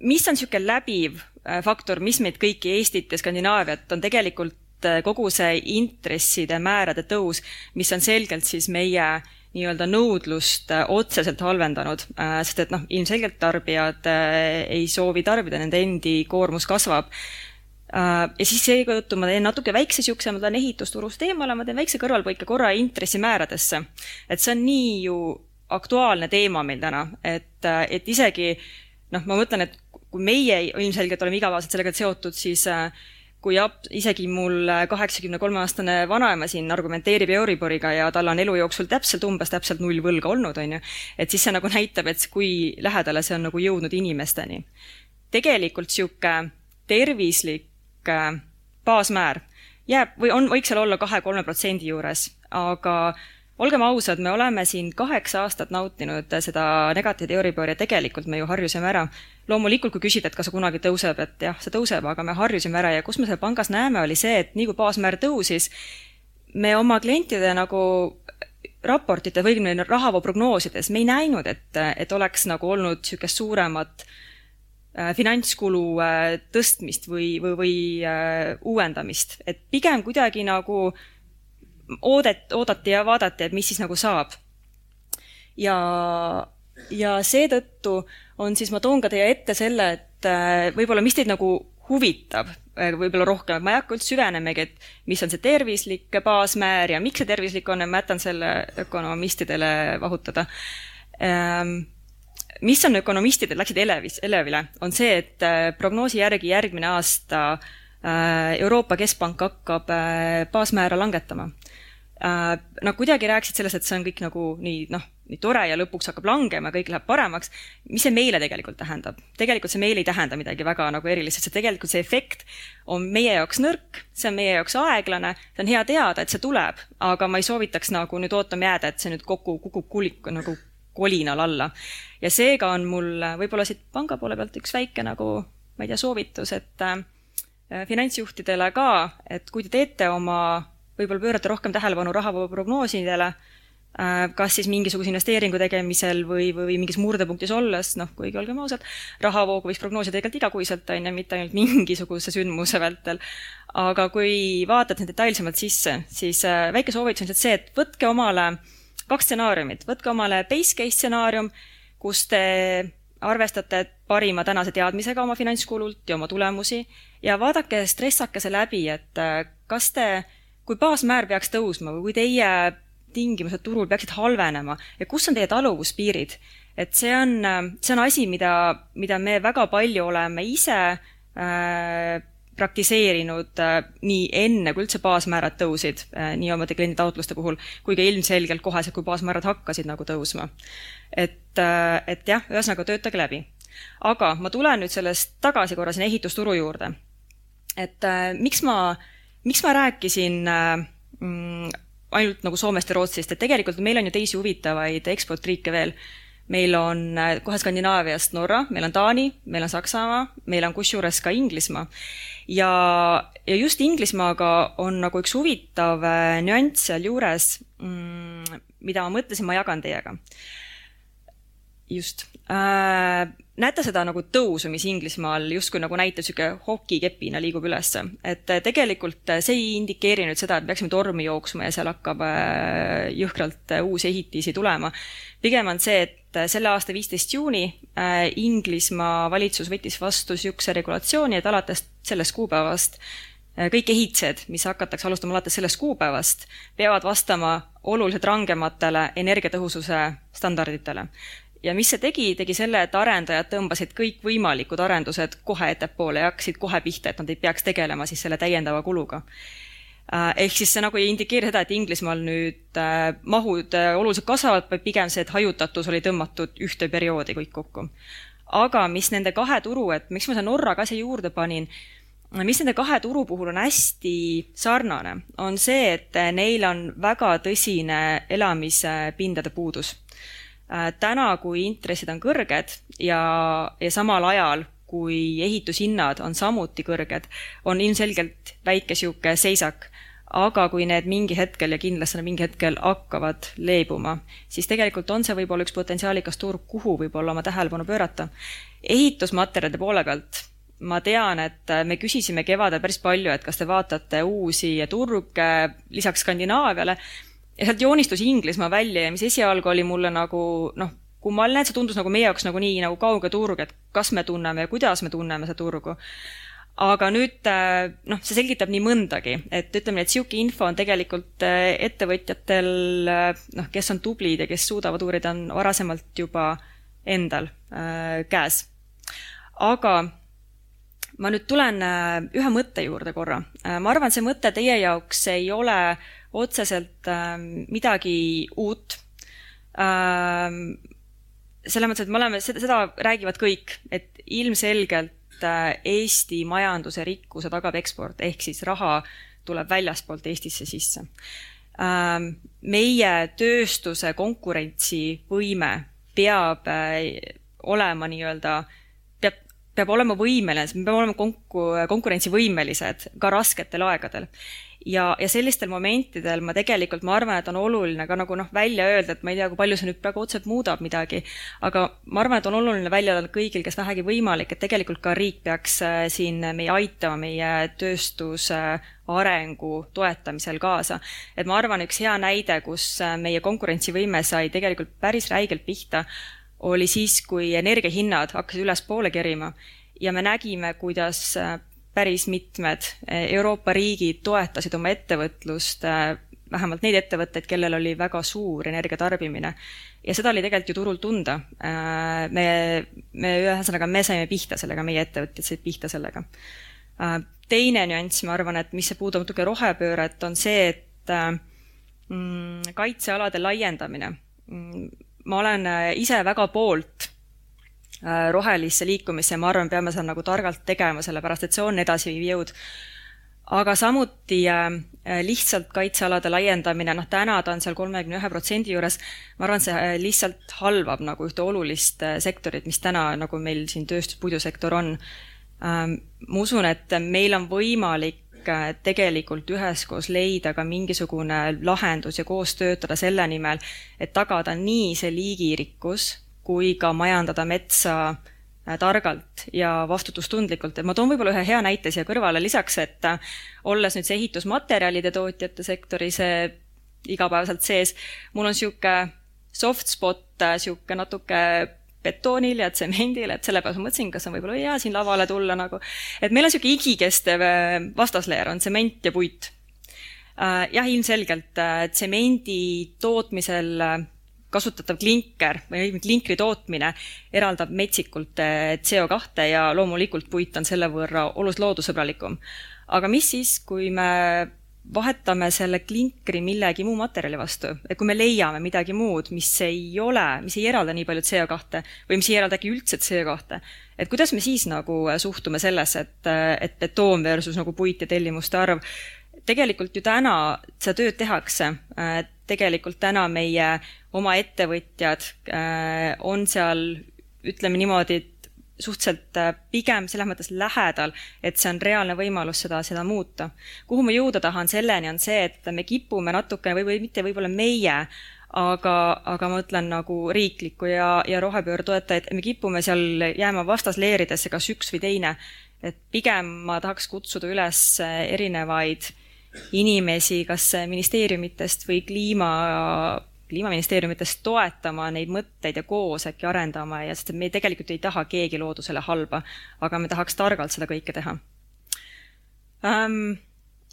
mis on niisugune läbiv äh, faktor, mis meid kõiki, Eestit ja Skandinaaviat, on tegelikult äh, kogu see intresside määrade tõus, mis on selgelt siis meie nii-öelda nõudlust äh, otseselt halvendanud, äh, sest et noh, ilmselgelt tarbijad äh, ei soovi tarbida, nende endi koormus kasvab. ja siis seetõttu ma teen natuke väikse niisuguse, ma tulen ehitusturust eemale, ma teen väikse kõrvalpõike korra intressimääradesse. et see on nii ju aktuaalne teema meil täna, et, et isegi noh, ma mõtlen, et kui meie ilmselgelt oleme igapäevaselt sellega seotud, siis äh, kui ap-, isegi mul kaheksakümne kolme aastane vanaema siin argumenteerib Euriboriga ja tal on elu jooksul täpselt, umbes täpselt null võlga olnud, on ju, et siis see nagu näitab, et kui lähedale see on nagu jõudnud inimesteni. tegelikult niisugune tervislik äh, baasmäär jääb või on, võiks seal olla kahe-kolme protsendi juures, aga olgem ausad, me oleme siin kaheksa aastat nautinud seda negatiivide Euribori ja tegelikult me ju harjusime ära. loomulikult, kui küsida, et kas see kunagi tõuseb, et jah, see tõuseb, aga me harjusime ära ja kus me seal pangas näeme, oli see, et nii kui baasmäär tõusis, me oma klientide nagu raportite või õigemini rahavoo prognoosides me ei näinud, et, et oleks nagu olnud niisugust suuremat äh, finantskulu äh, tõstmist või, või, või äh, uuendamist, et pigem kuidagi nagu äh, oodet-, oodati ja vaadati, et mis siis nagu saab. ja, ja seetõttu on siis, ma toon ka teie ette selle, et äh, võib-olla, mis teid nagu huvitab äh, võib-olla rohkem, et ma ei hakka üldse süvenemegi, et mis on see tervislik baasmäär ja miks see tervislik on ja ma jätan selle ökonomistidele vahutada ähm, mis on ökonomistidel, läksid Elevis, Elevile, on see, et äh, prognoosi järgi järgmine aasta Euroopa Keskpank hakkab baasmäära langetama nad kuidagi rääkisid sellest, et see on kõik nagu nii noh, nii tore ja lõpuks hakkab langema, kõik läheb paremaks. mis see meile tegelikult tähendab? tegelikult see meile ei tähenda midagi väga nagu erilist, sest tegelikult see efekt on meie jaoks nõrk, see on meie jaoks aeglane, see on hea teada, et see tuleb, aga ma ei soovitaks nagu nüüd ootama jääda, et see nüüd kokku kukub kulik nagu kolinal alla. ja seega on mul võib-olla siit panga poole pealt üks väike nagu, ma ei tea, soovitus, et äh, finantsjuhtidele ka, et kui te teete oma võib-olla pöörata rohkem tähelepanu rahavoo prognoosidele, äh, kas siis mingisuguse investeeringu tegemisel või, või mingis murdepunktis olles, noh, kuigi olgem ausad, rahavoogu võiks prognoosida tegelikult igakuiselt, on ju, mitte ainult mingisuguse sündmuse vältel. aga kui vaatad detailsemalt sisse, siis äh, väike soovitus on lihtsalt see, et võtke omale kaks stsenaariumit, võtke omale base case stsenaarium, kus te arvestate parima tänase teadmisega oma finantskulult ja oma tulemusi ja vaadake, stressake see läbi, et äh, kas te kui baasmäär peaks tõusma või kui teie tingimused turul peaksid halvenema ja kus on teie taluvuspiirid, et see on, see on asi, mida, mida me väga palju oleme ise äh, praktiseerinud äh, nii enne, kui üldse baasmäärad tõusid äh,, nii omade klienditaotluste puhul, kui ka ilmselgelt koheselt, kui baasmäärad hakkasid nagu tõusma. et äh,, et jah, ühesõnaga töötage läbi. aga ma tulen nüüd sellest tagasi korra sinna ehitusturu juurde. et äh, miks ma äh, miks ma rääkisin äh, mm, ainult nagu Soomest ja Rootsist, et tegelikult meil on ju teisi huvitavaid eksportriike veel. meil on äh, kohe Skandinaaviast Norra, meil on Taani, meil on Saksamaa, meil on kusjuures ka Inglismaa. ja, ja just Inglismaaga on nagu üks huvitav äh, nüanss sealjuures, mm, mida ma mõtlesin, ma jagan teiega. just äh, näete seda nagu tõusu, mis Inglismaal justkui nagu näitab niisugune hokikepina liigub ülesse, et äh, tegelikult äh, see ei indikeeri nüüd seda, et peaksime tormi jooksma ja seal hakkab äh, jõhkralt uusi ehitisi tulema. pigem on see, et selle aasta viisteist juuni Inglismaa valitsus võttis vastu niisuguse regulatsiooni, et alates sellest kuupäevast kõik ehitised, mis hakatakse alustama alates sellest kuupäevast, peavad vastama oluliselt rangematele energiatõhususe standarditele ja mis see tegi, tegi selle, et arendajad tõmbasid kõikvõimalikud arendused kohe ettepoole ja hakkasid kohe pihta, et nad ei peaks tegelema siis selle täiendava kuluga. Äh, ehk siis see nagu ei indikeeri seda, et Inglismaal nüüd äh, mahud äh, oluliselt kasvavad, vaid pigem see, et hajutatus oli tõmmatud ühte perioodi kõik kokku. aga mis nende kahe turu, et miks ma selle Norra ka siia juurde panin, mis nende kahe turu puhul on hästi sarnane, on see, et neil on väga tõsine elamispindade puudus täna, kui intressid on kõrged ja, ja samal ajal, kui ehitushinnad on samuti kõrged, on ilmselgelt väike niisugune seisak aga kui need mingi hetkel ja kindlasti mingi hetkel hakkavad leebuma, siis tegelikult on see võib-olla üks potentsiaalikas turg, kuhu võib-olla oma tähelepanu pöörata. ehitusmaterjalide poole pealt ma tean, et me küsisime kevadel päris palju, et kas te vaatate uusi turge lisaks Skandinaaviale ja sealt joonistus Inglismaa välja ja mis esialgu oli mulle nagu noh, kummaline, et see tundus nagu meie jaoks nagu nii nagu kauge turg, et kas me tunneme ja kuidas me tunneme seda turgu aga nüüd äh, noh, see selgitab nii mõndagi, et ütleme nii, et niisugune info on tegelikult äh, ettevõtjatel äh, noh, kes on tublid ja kes suudavad uurida, on varasemalt juba endal äh, käes. aga ma nüüd tulen ühe mõtte juurde korra. ma arvan, see mõte teie jaoks ei ole otseselt äh, midagi uut äh,. selles mõttes, et me oleme, seda, räägivad kõik, et ilmselgelt äh, Eesti majanduse rikkuse tagab eksport, ehk siis raha tuleb väljastpoolt Eestisse sisse. Ähm, meie tööstuse konkurentsivõime peab äh, olema nii-öelda, peab, peab olema võimeline, me peame olema konku-, konkurentsivõimelised ka rasketel aegadel ja, ja sellistel momentidel ma tegelikult, ma arvan, et on oluline ka nagu noh, välja öelda, et ma ei tea, kui palju see nüüd praegu otseselt muudab midagi, aga ma arvan, et on oluline välja öelda kõigil, kes vähegi võimalik, et tegelikult ka riik peaks äh, siin meie aitama meie tööstuse arengu toetamisel kaasa. et ma arvan, üks hea näide, kus äh, meie konkurentsivõime sai tegelikult päris räigelt pihta, oli siis, kui energiahinnad hakkasid ülespoole kerima ja me nägime, kuidas äh, päris mitmed Euroopa riigid toetasid oma ettevõtlust, eh, vähemalt neid ettevõtteid, kellel oli väga suur energiatarbimine. ja seda oli tegelikult ju turul tunda. Eh, me, me ühesõnaga, me saime pihta sellega, meie ettevõtjad said pihta sellega. teine nüanss, ma arvan, et mis puudutab natuke rohepööret, on see, et mm, kaitsealade laiendamine. Mm, ma olen ise väga poolt Äh, rohelisse liikumisse ja ma arvan, peame seda nagu targalt tegema, sellepärast et see on edasiviiv jõud. aga samuti äh, lihtsalt kaitsealade laiendamine, noh täna ta on seal kolmekümne ühe protsendi juures, ma arvan, see äh, lihtsalt halvab nagu ühte olulist sektorit, mis täna nagu meil siin tööstus, puidusektor on. Ähm, ma usun, et meil on võimalik tegelikult üheskoos leida ka mingisugune lahendus ja koos töötada selle nimel, et tagada nii see liigirikkus kui ka majandada metsa äh, targalt ja vastutustundlikult, et ma toon võib-olla ühe hea näite siia kõrvale lisaks, et äh, olles nüüd see ehitusmaterjalide tootjate sektoris igapäevaselt sees, mul on niisugune soft spot, niisugune äh, natuke betoonil ja tsemendil, et sellepärast ma mõtlesin, kas on võib-olla hea siin lavale tulla nagu, et meil on niisugune igikestev vastasleer, on tsement ja puit. jah, ilmselgelt tsemendi tootmisel kasutatav klinker või klinkri tootmine eraldab metsikult eh, CO2 ja loomulikult puit on selle võrra oluliselt loodussõbralikum. aga mis siis, kui me vahetame selle klinkri millegi muu materjali vastu, et kui me leiame midagi muud, mis ei ole, mis ei eralda nii palju CO2 või mis ei eralda äkki üldse CO2, et kuidas me siis nagu suhtume sellesse, et, et betoon versus nagu puit ja tellimuste arv, tegelikult ju täna seda tööd tehakse, tegelikult täna meie oma ettevõtjad äh, on seal, ütleme niimoodi, et suhteliselt äh, pigem selles mõttes lähedal, et see on reaalne võimalus seda, seda muuta. kuhu ma jõuda tahan selleni, on see, et me kipume natukene või, või mitte võib-olla meie, aga, aga ma mõtlen nagu riiklikku ja, ja rohepöörde toetajaid, me kipume seal jääma vastasleeridesse, kas üks või teine. et pigem ma tahaks kutsuda üles erinevaid inimesi, kas ministeeriumitest või kliima kliimaministeeriumitest toetama neid mõtteid ja koos äkki arendama ja sest me tegelikult ei taha keegi loodusele halba, aga me tahaks targalt seda kõike teha ähm,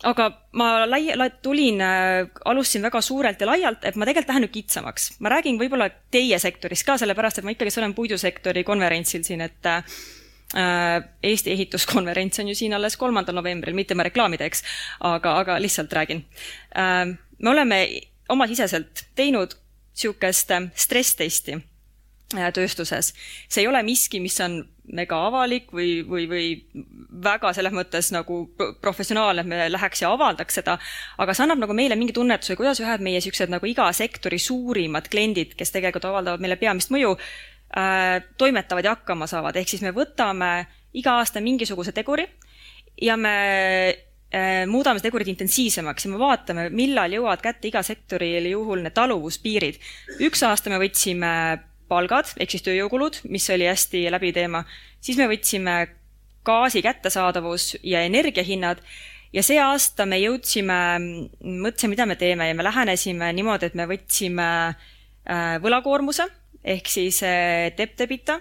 aga ma lai-, tulin äh,, alustasin väga suurelt ja laialt, et ma tegelikult lähen nüüd kitsamaks. ma räägin võib-olla teie sektorist ka, sellepärast et ma ikkagist olen puidusektori konverentsil siin, et äh, Eesti ehituskonverents on ju siin alles kolmandal novembril, mitte ma reklaami teeks, aga, aga lihtsalt räägin äh,. me oleme omasiseselt teinud niisugust äh, stress-testi äh, tööstuses. see ei ole miski, mis on mega avalik või, või, või väga selles mõttes nagu professionaalne, et me läheks ja avaldaks seda, aga see annab nagu meile mingi tunnetuse, kuidas ühed meie niisugused nagu iga sektori suurimad kliendid, kes tegelikult avaldavad meile peamist mõju äh,, toimetavad ja hakkama saavad, ehk siis me võtame iga aasta mingisuguse teguri ja me äh, muudame seda tegurit intensiivsemaks ja me vaatame, millal jõuavad kätte iga sektoril juhul need taluvuspiirid. üks aasta me võtsime palgad ehk siis tööjõukulud, mis oli hästi läbi teema, siis me võtsime gaasi kättesaadavus ja energiahinnad ja see aasta me jõudsime, mõtlesime, mida me teeme ja me lähenesime niimoodi, et me võtsime äh, võlakoormuse ehk siis debt-debita.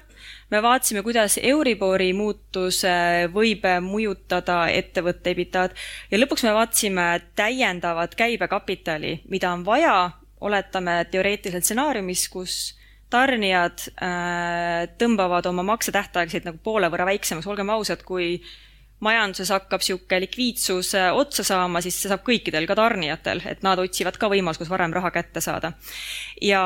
me vaatasime, kuidas Euribori muutus äh, võib mõjutada ettevõtte ebitat ja lõpuks me vaatasime täiendavat käibekapitali, mida on vaja, oletame teoreetiliselt stsenaariumis, kus tarnijad äh, tõmbavad oma maksetähtaegsid nagu poole võrra väiksemaks, olgem ausad, kui majanduses hakkab niisugune likviidsus äh, otsa saama, siis see saab kõikidel, ka tarnijatel, et nad otsivad ka võimalust, kus varem raha kätte saada. ja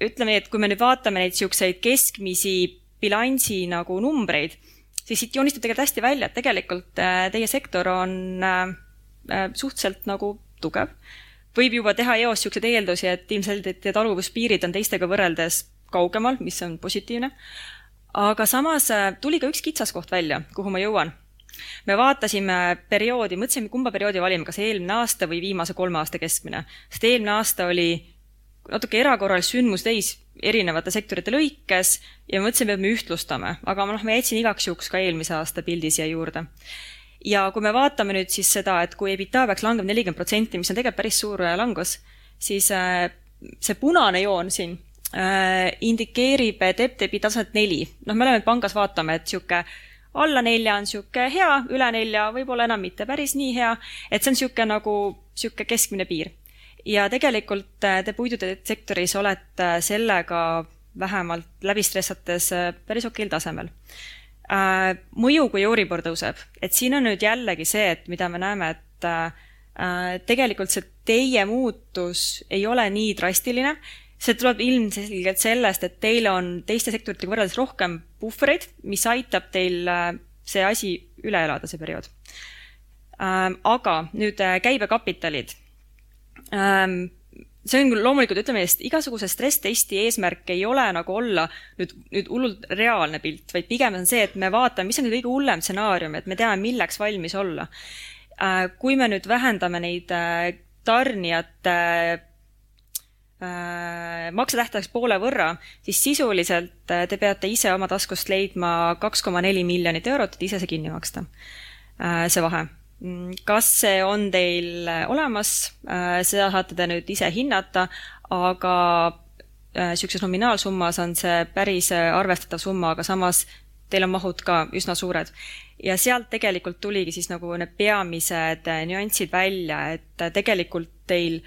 ütleme nii, et kui me nüüd vaatame neid niisuguseid keskmisi bilansi nagu numbreid, siis siit joonistub tegelikult hästi välja, et tegelikult äh, teie sektor on äh, äh suhteliselt nagu tugev võib juba teha eos niisuguseid eeldusi, et ilmselgelt need taluvuspiirid on teistega võrreldes kaugemal, mis on positiivne. aga samas tuli ka üks kitsaskoht välja, kuhu ma jõuan. me vaatasime perioodi, mõtlesime, kumba perioodi valime, kas eelmine aasta või viimase kolme aasta keskmine, sest eelmine aasta oli natuke erakorralist sündmustäis erinevate sektorite lõikes ja mõtlesime, et me ühtlustame, aga noh, ma jätsin igaks juhuks ka eelmise aasta pildi siia juurde ja kui me vaatame nüüd siis seda, et kui EBITDA peaks langema nelikümmend protsenti, mis on tegelikult päris suur äh, langus, siis äh, see punane joon siin äh, indikeerib debt-debi taset neli. noh, me oleme pangas, vaatame, et niisugune alla nelja on niisugune hea, üle nelja võib-olla enam mitte päris nii hea, et see on niisugune nagu niisugune keskmine piir. Ja tegelikult te puidutööde sektoris olete sellega vähemalt läbi stressates päris okeil tasemel. Äh, mõju, kui Euribor tõuseb, et siin on nüüd jällegi see, et mida me näeme, et äh, tegelikult see teie muutus ei ole nii drastiline, see tuleb ilmselgelt sellest, et teil on teiste sektoritega võrreldes rohkem puhvreid, mis aitab teil äh, see asi üle elada, see periood. Aga nüüd äh, käibekapitalid ähm, see on küll loomulikult, ütleme igasuguse stress-testi eesmärk ei ole nagu olla nüüd, nüüd hullult reaalne pilt, vaid pigem on see, et me vaatame, mis on kõige hullem stsenaarium, et me teame, milleks valmis olla. Äh, kui me nüüd vähendame neid äh, tarnijate äh, maksetähtajaks poole võrra, siis sisuliselt te peate ise oma taskust leidma kaks koma neli miljonit eurot, et ise see kinni maksta, see vahe kas see on teil äh, olemas, äh, seda saate te nüüd ise hinnata, aga niisuguses äh, nominaalsummas on see päris arvestatav summa, aga samas teil on mahud ka üsna suured. ja sealt tegelikult tuligi siis nagu need peamised nüansid välja, et tegelikult teil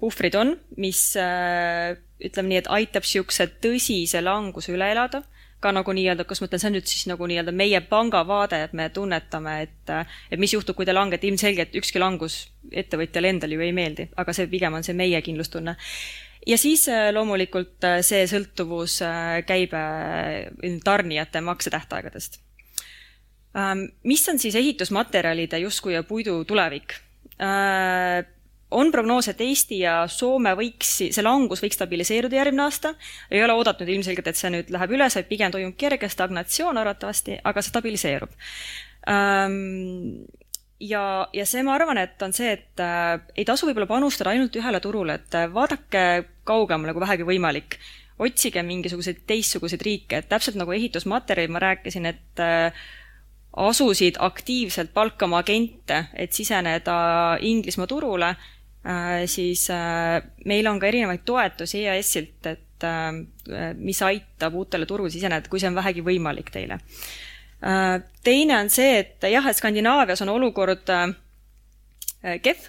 puhvrid on, mis ütleme nii, et aitab niisuguse tõsise languse üle elada ka nagu nii-öelda, kas ma ütlen, see on nüüd siis nagu nii-öelda meie panga vaade, et me tunnetame, et, et mis juhtub, kui te langete, ilmselgelt ükski langus ettevõtjale endale ju ei meeldi, aga see pigem on see meie kindlustunne. ja siis äh, loomulikult äh, see sõltuvus äh, käibe tarnijate maksetähtaegadest. Ähm, mis on siis ehitusmaterjalide justkui ja puidu tulevik? On prognoos, et Eesti ja Soome võiks, see langus võiks stabiliseeruda järgmine aasta. ei ole oodatud ilmselgelt, et see nüüd läheb üles, vaid pigem toimub kerge stagnatsioon arvatavasti, aga stabiliseerub ähm, ja, ja see, ma arvan, et on see, et äh, ei tasu võib-olla panustada ainult ühele turule, et äh, vaadake kaugemale, kui vähegi võimalik. otsige mingisuguseid teistsuguseid riike, et täpselt nagu ehitusmaterjalid ma rääkisin, et äh, asusid aktiivselt palkama agente, et siseneda Inglismaa turule siis äh, meil on ka erinevaid toetusi EAS-ilt, et äh, mis aitab uutele turule siseneda, kui see on vähegi võimalik teile. teine on see, et jah, et Skandinaavias on olukord kehv,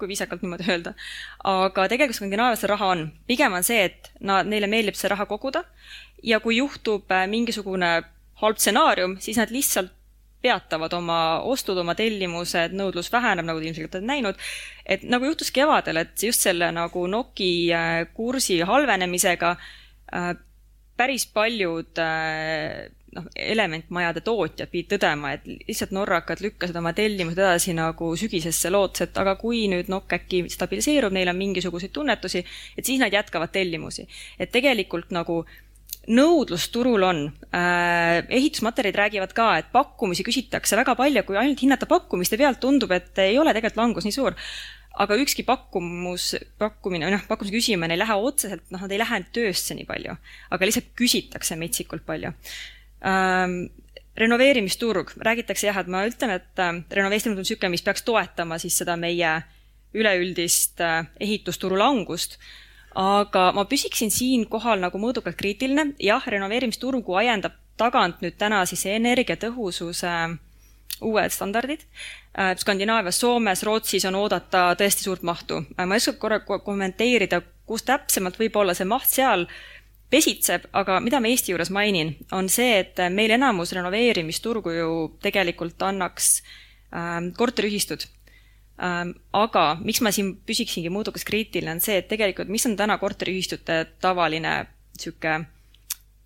kui viisakalt niimoodi öelda, aga tegelikult Skandinaavias raha on. pigem on see, et nad, neile meeldib see raha koguda ja kui juhtub mingisugune halb stsenaarium, siis nad lihtsalt peatavad oma ostud, oma tellimused, nõudlus väheneb, nagu te ilmselt olete näinud. et nagu juhtus kevadel, et just selle nagu Noki äh, kursi halvenemisega äh, päris paljud äh, noh, elementmajade tootjad pidid tõdema, et lihtsalt norrakad lükkasid oma tellimused edasi nagu sügisesse, lootes, et aga kui nüüd nokk äkki stabiliseerub, neil on mingisuguseid tunnetusi, et siis nad jätkavad tellimusi. et tegelikult nagu nõudlus turul on. Äh,, ehitusmaterjalid räägivad ka, et pakkumisi küsitakse väga palju, kui ainult hinnata pakkumiste pealt, tundub, et ei ole tegelikult langus nii suur. Aga ükski pakkumus, pakkumine või noh, pakkumuse küsimine ei lähe otseselt, noh, nad ei lähe töösse nii palju, aga lihtsalt küsitakse metsikult palju. Ähm,. renoveerimisturg, räägitakse jah, et ma ütlen, et äh, renoveerimine on niisugune, mis peaks toetama siis seda meie üleüldist äh, ehitusturu langust aga ma püsiksin siinkohal nagu mõõdukalt kriitiline, jah, renoveerimisturgu ajendab tagant nüüd täna siis energiatõhususe äh, uued standardid. Äh, Skandinaavias, Soomes, Rootsis on oodata tõesti suurt mahtu. Äh, ma ei oska korra kommenteerida, kus täpsemalt võib-olla see maht seal pesitseb, aga mida ma Eesti juures mainin, on see, et meil enamus renoveerimisturgu ju tegelikult annaks ähm, korteriühistud. Aga miks ma siin püsiksingi mõõdukas kriitiline, on see, et tegelikult, mis on täna korteriühistute tavaline niisugune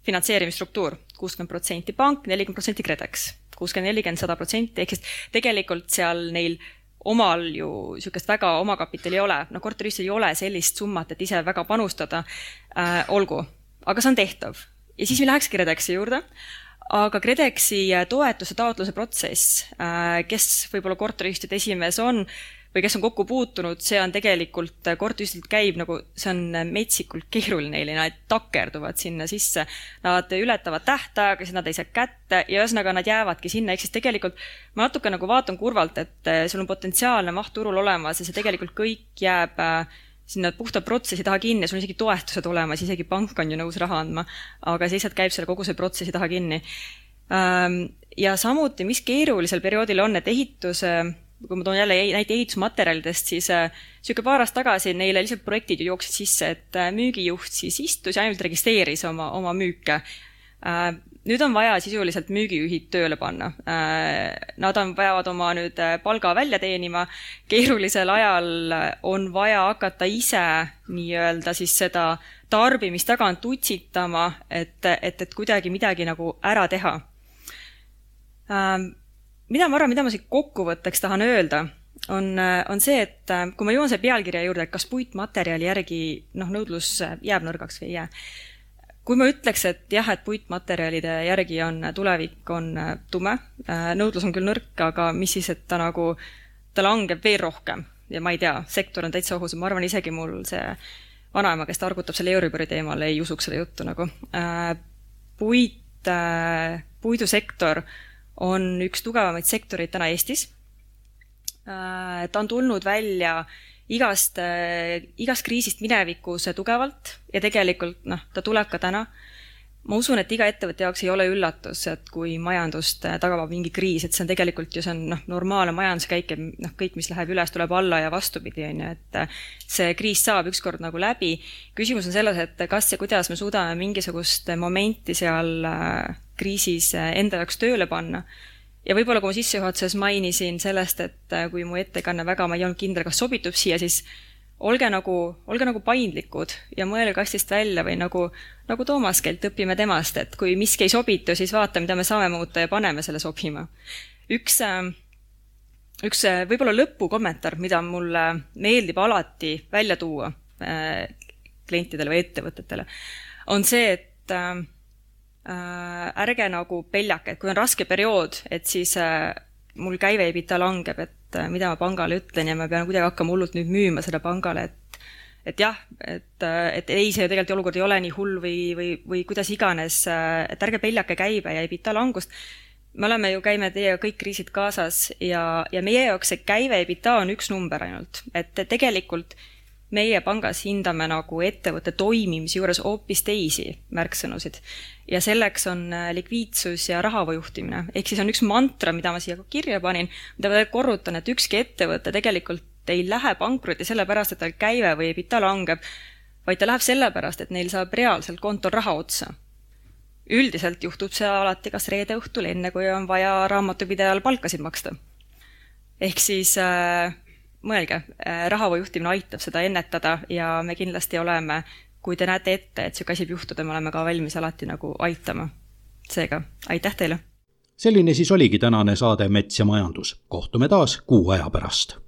finantseerimisstruktuur, kuuskümmend protsenti pank, nelikümmend protsenti KredEx. kuuskümmend, nelikümmend, sada protsenti, ehk siis tegelikult seal neil omal ju niisugust väga omakapitali ei ole, no korteriühistul ei ole sellist summat, et ise väga panustada. Äh,, olgu, aga see on tehtav. ja siis me läheks KredExi juurde, aga KredExi toetuse taotluse protsess äh,, kes võib-olla korteriühistute esimees on, või kes on kokku puutunud, see on tegelikult, korteriühistult käib nagu, see on metsikult keeruline, nad takerduvad sinna sisse. Nad ületavad tähtaega, siis nad ei saa kätte ja ühesõnaga nad jäävadki sinna, ehk siis tegelikult ma natuke nagu vaatan kurvalt, et sul on potentsiaalne maht turul olemas ja see tegelikult kõik jääb äh, sinna puhta protsessi taha kinni, sul on isegi toetused olemas, isegi pank on ju nõus raha andma, aga see lihtsalt käib selle kogu selle protsessi taha kinni. ja samuti, mis keerulisel perioodil on, et ehituse kui ma toon jälle näite ehitusmaterjalidest, siis niisugune paar aastat tagasi neile lihtsalt projektid ju jooksid sisse, et müügijuht siis istus ja ainult registreeris oma, oma müüke. Nüüd on vaja sisuliselt müügijuhid tööle panna äh,. Nad on, peavad oma nüüd äh, palga välja teenima, keerulisel ajal on vaja hakata ise nii-öelda siis seda tarbimist tagant utsitama, et, et, et kuidagi midagi nagu ära teha äh, mida ma arvan, mida ma siit kokkuvõtteks tahan öelda, on, on see, et äh, kui ma jõuan selle pealkirja juurde, et kas puitmaterjali järgi noh, nõudlus jääb nõrgaks või ei jää. Kui ma ütleks, et jah, et puitmaterjalide järgi on tulevik, on äh, tume, äh, nõudlus on küll nõrk, aga mis siis, et ta nagu, ta langeb veel rohkem ja ma ei tea, sektor on täitsa ohus ja ma arvan, isegi mul see vanaema, kes targutab selle Euribori teemal, ei usuks seda juttu nagu. puit, puidusektor on üks tugevamaid sektoreid täna Eestis. Äh, ta on tulnud välja igast, äh, igast kriisist minevikus tugevalt ja tegelikult noh, ta tuleb ka täna. ma usun, et iga ettevõtte jaoks ei ole üllatus, et kui majandust äh, tagab mingi kriis, et see on tegelikult ju, see on noh, normaalne majanduskäik ja noh, kõik, mis läheb üles, tuleb alla ja vastupidi, on ju, et see kriis saab ükskord nagu läbi. küsimus on selles, et kas ja kuidas me suudame mingisugust momenti seal kriisis äh, enda jaoks tööle panna. Ja võib-olla, kui ma sissejuhatuses mainisin sellest, et äh, kui mu ettekanne väga, ma ei olnud kindel, kas sobitub siia, siis olge nagu, olge nagu paindlikud ja mõelge kastist välja või nagu, nagu Toomas Kelt, õpime temast, et kui miski ei sobitu, siis vaata, mida me saame muuta ja paneme selle sobima. üks, äh, üks võib-olla lõpukommentaar, mida mulle meeldib alati välja tuua klientidele või ettevõtetele, on see, et äh, ärge nagu peljake, et kui on raske periood, et siis äh, mul käiveebita langeb, et äh, mida ma pangale ütlen ja ma pean kuidagi hakkama hullult nüüd müüma seda pangale, et et jah, et, äh, et ei, see tegelikult olukord ei ole nii hull või, või, või kuidas iganes, äh, et ärge peljake käibe ja ebita langust. me oleme ju, käime teiega kõik kriisid kaasas ja, ja meie jaoks see käive ebita on üks number ainult, et tegelikult meie pangas hindame nagu ettevõtte toimimise juures hoopis teisi märksõnusid ja selleks on äh, likviidsus ja rahavoo juhtimine. ehk siis on üks mantra, mida ma siia kirja panin, mida ma korrutan, et ükski ettevõte tegelikult ei lähe pankrotti sellepärast, et tal käive või EBITDA langeb, vaid ta läheb sellepärast, et neil saab reaalselt kontol raha otsa. üldiselt juhtub see alati kas reede õhtul, enne kui on vaja raamatupidajal palkasid maksta. ehk siis äh, mõelge äh,, rahavoo juhtimine aitab seda ennetada ja me kindlasti oleme kui te näete ette, et niisugune asi võib juhtuda, me oleme ka valmis alati nagu aitama. seega aitäh teile! selline siis oligi tänane saade Mets ja majandus. kohtume taas kuu aja pärast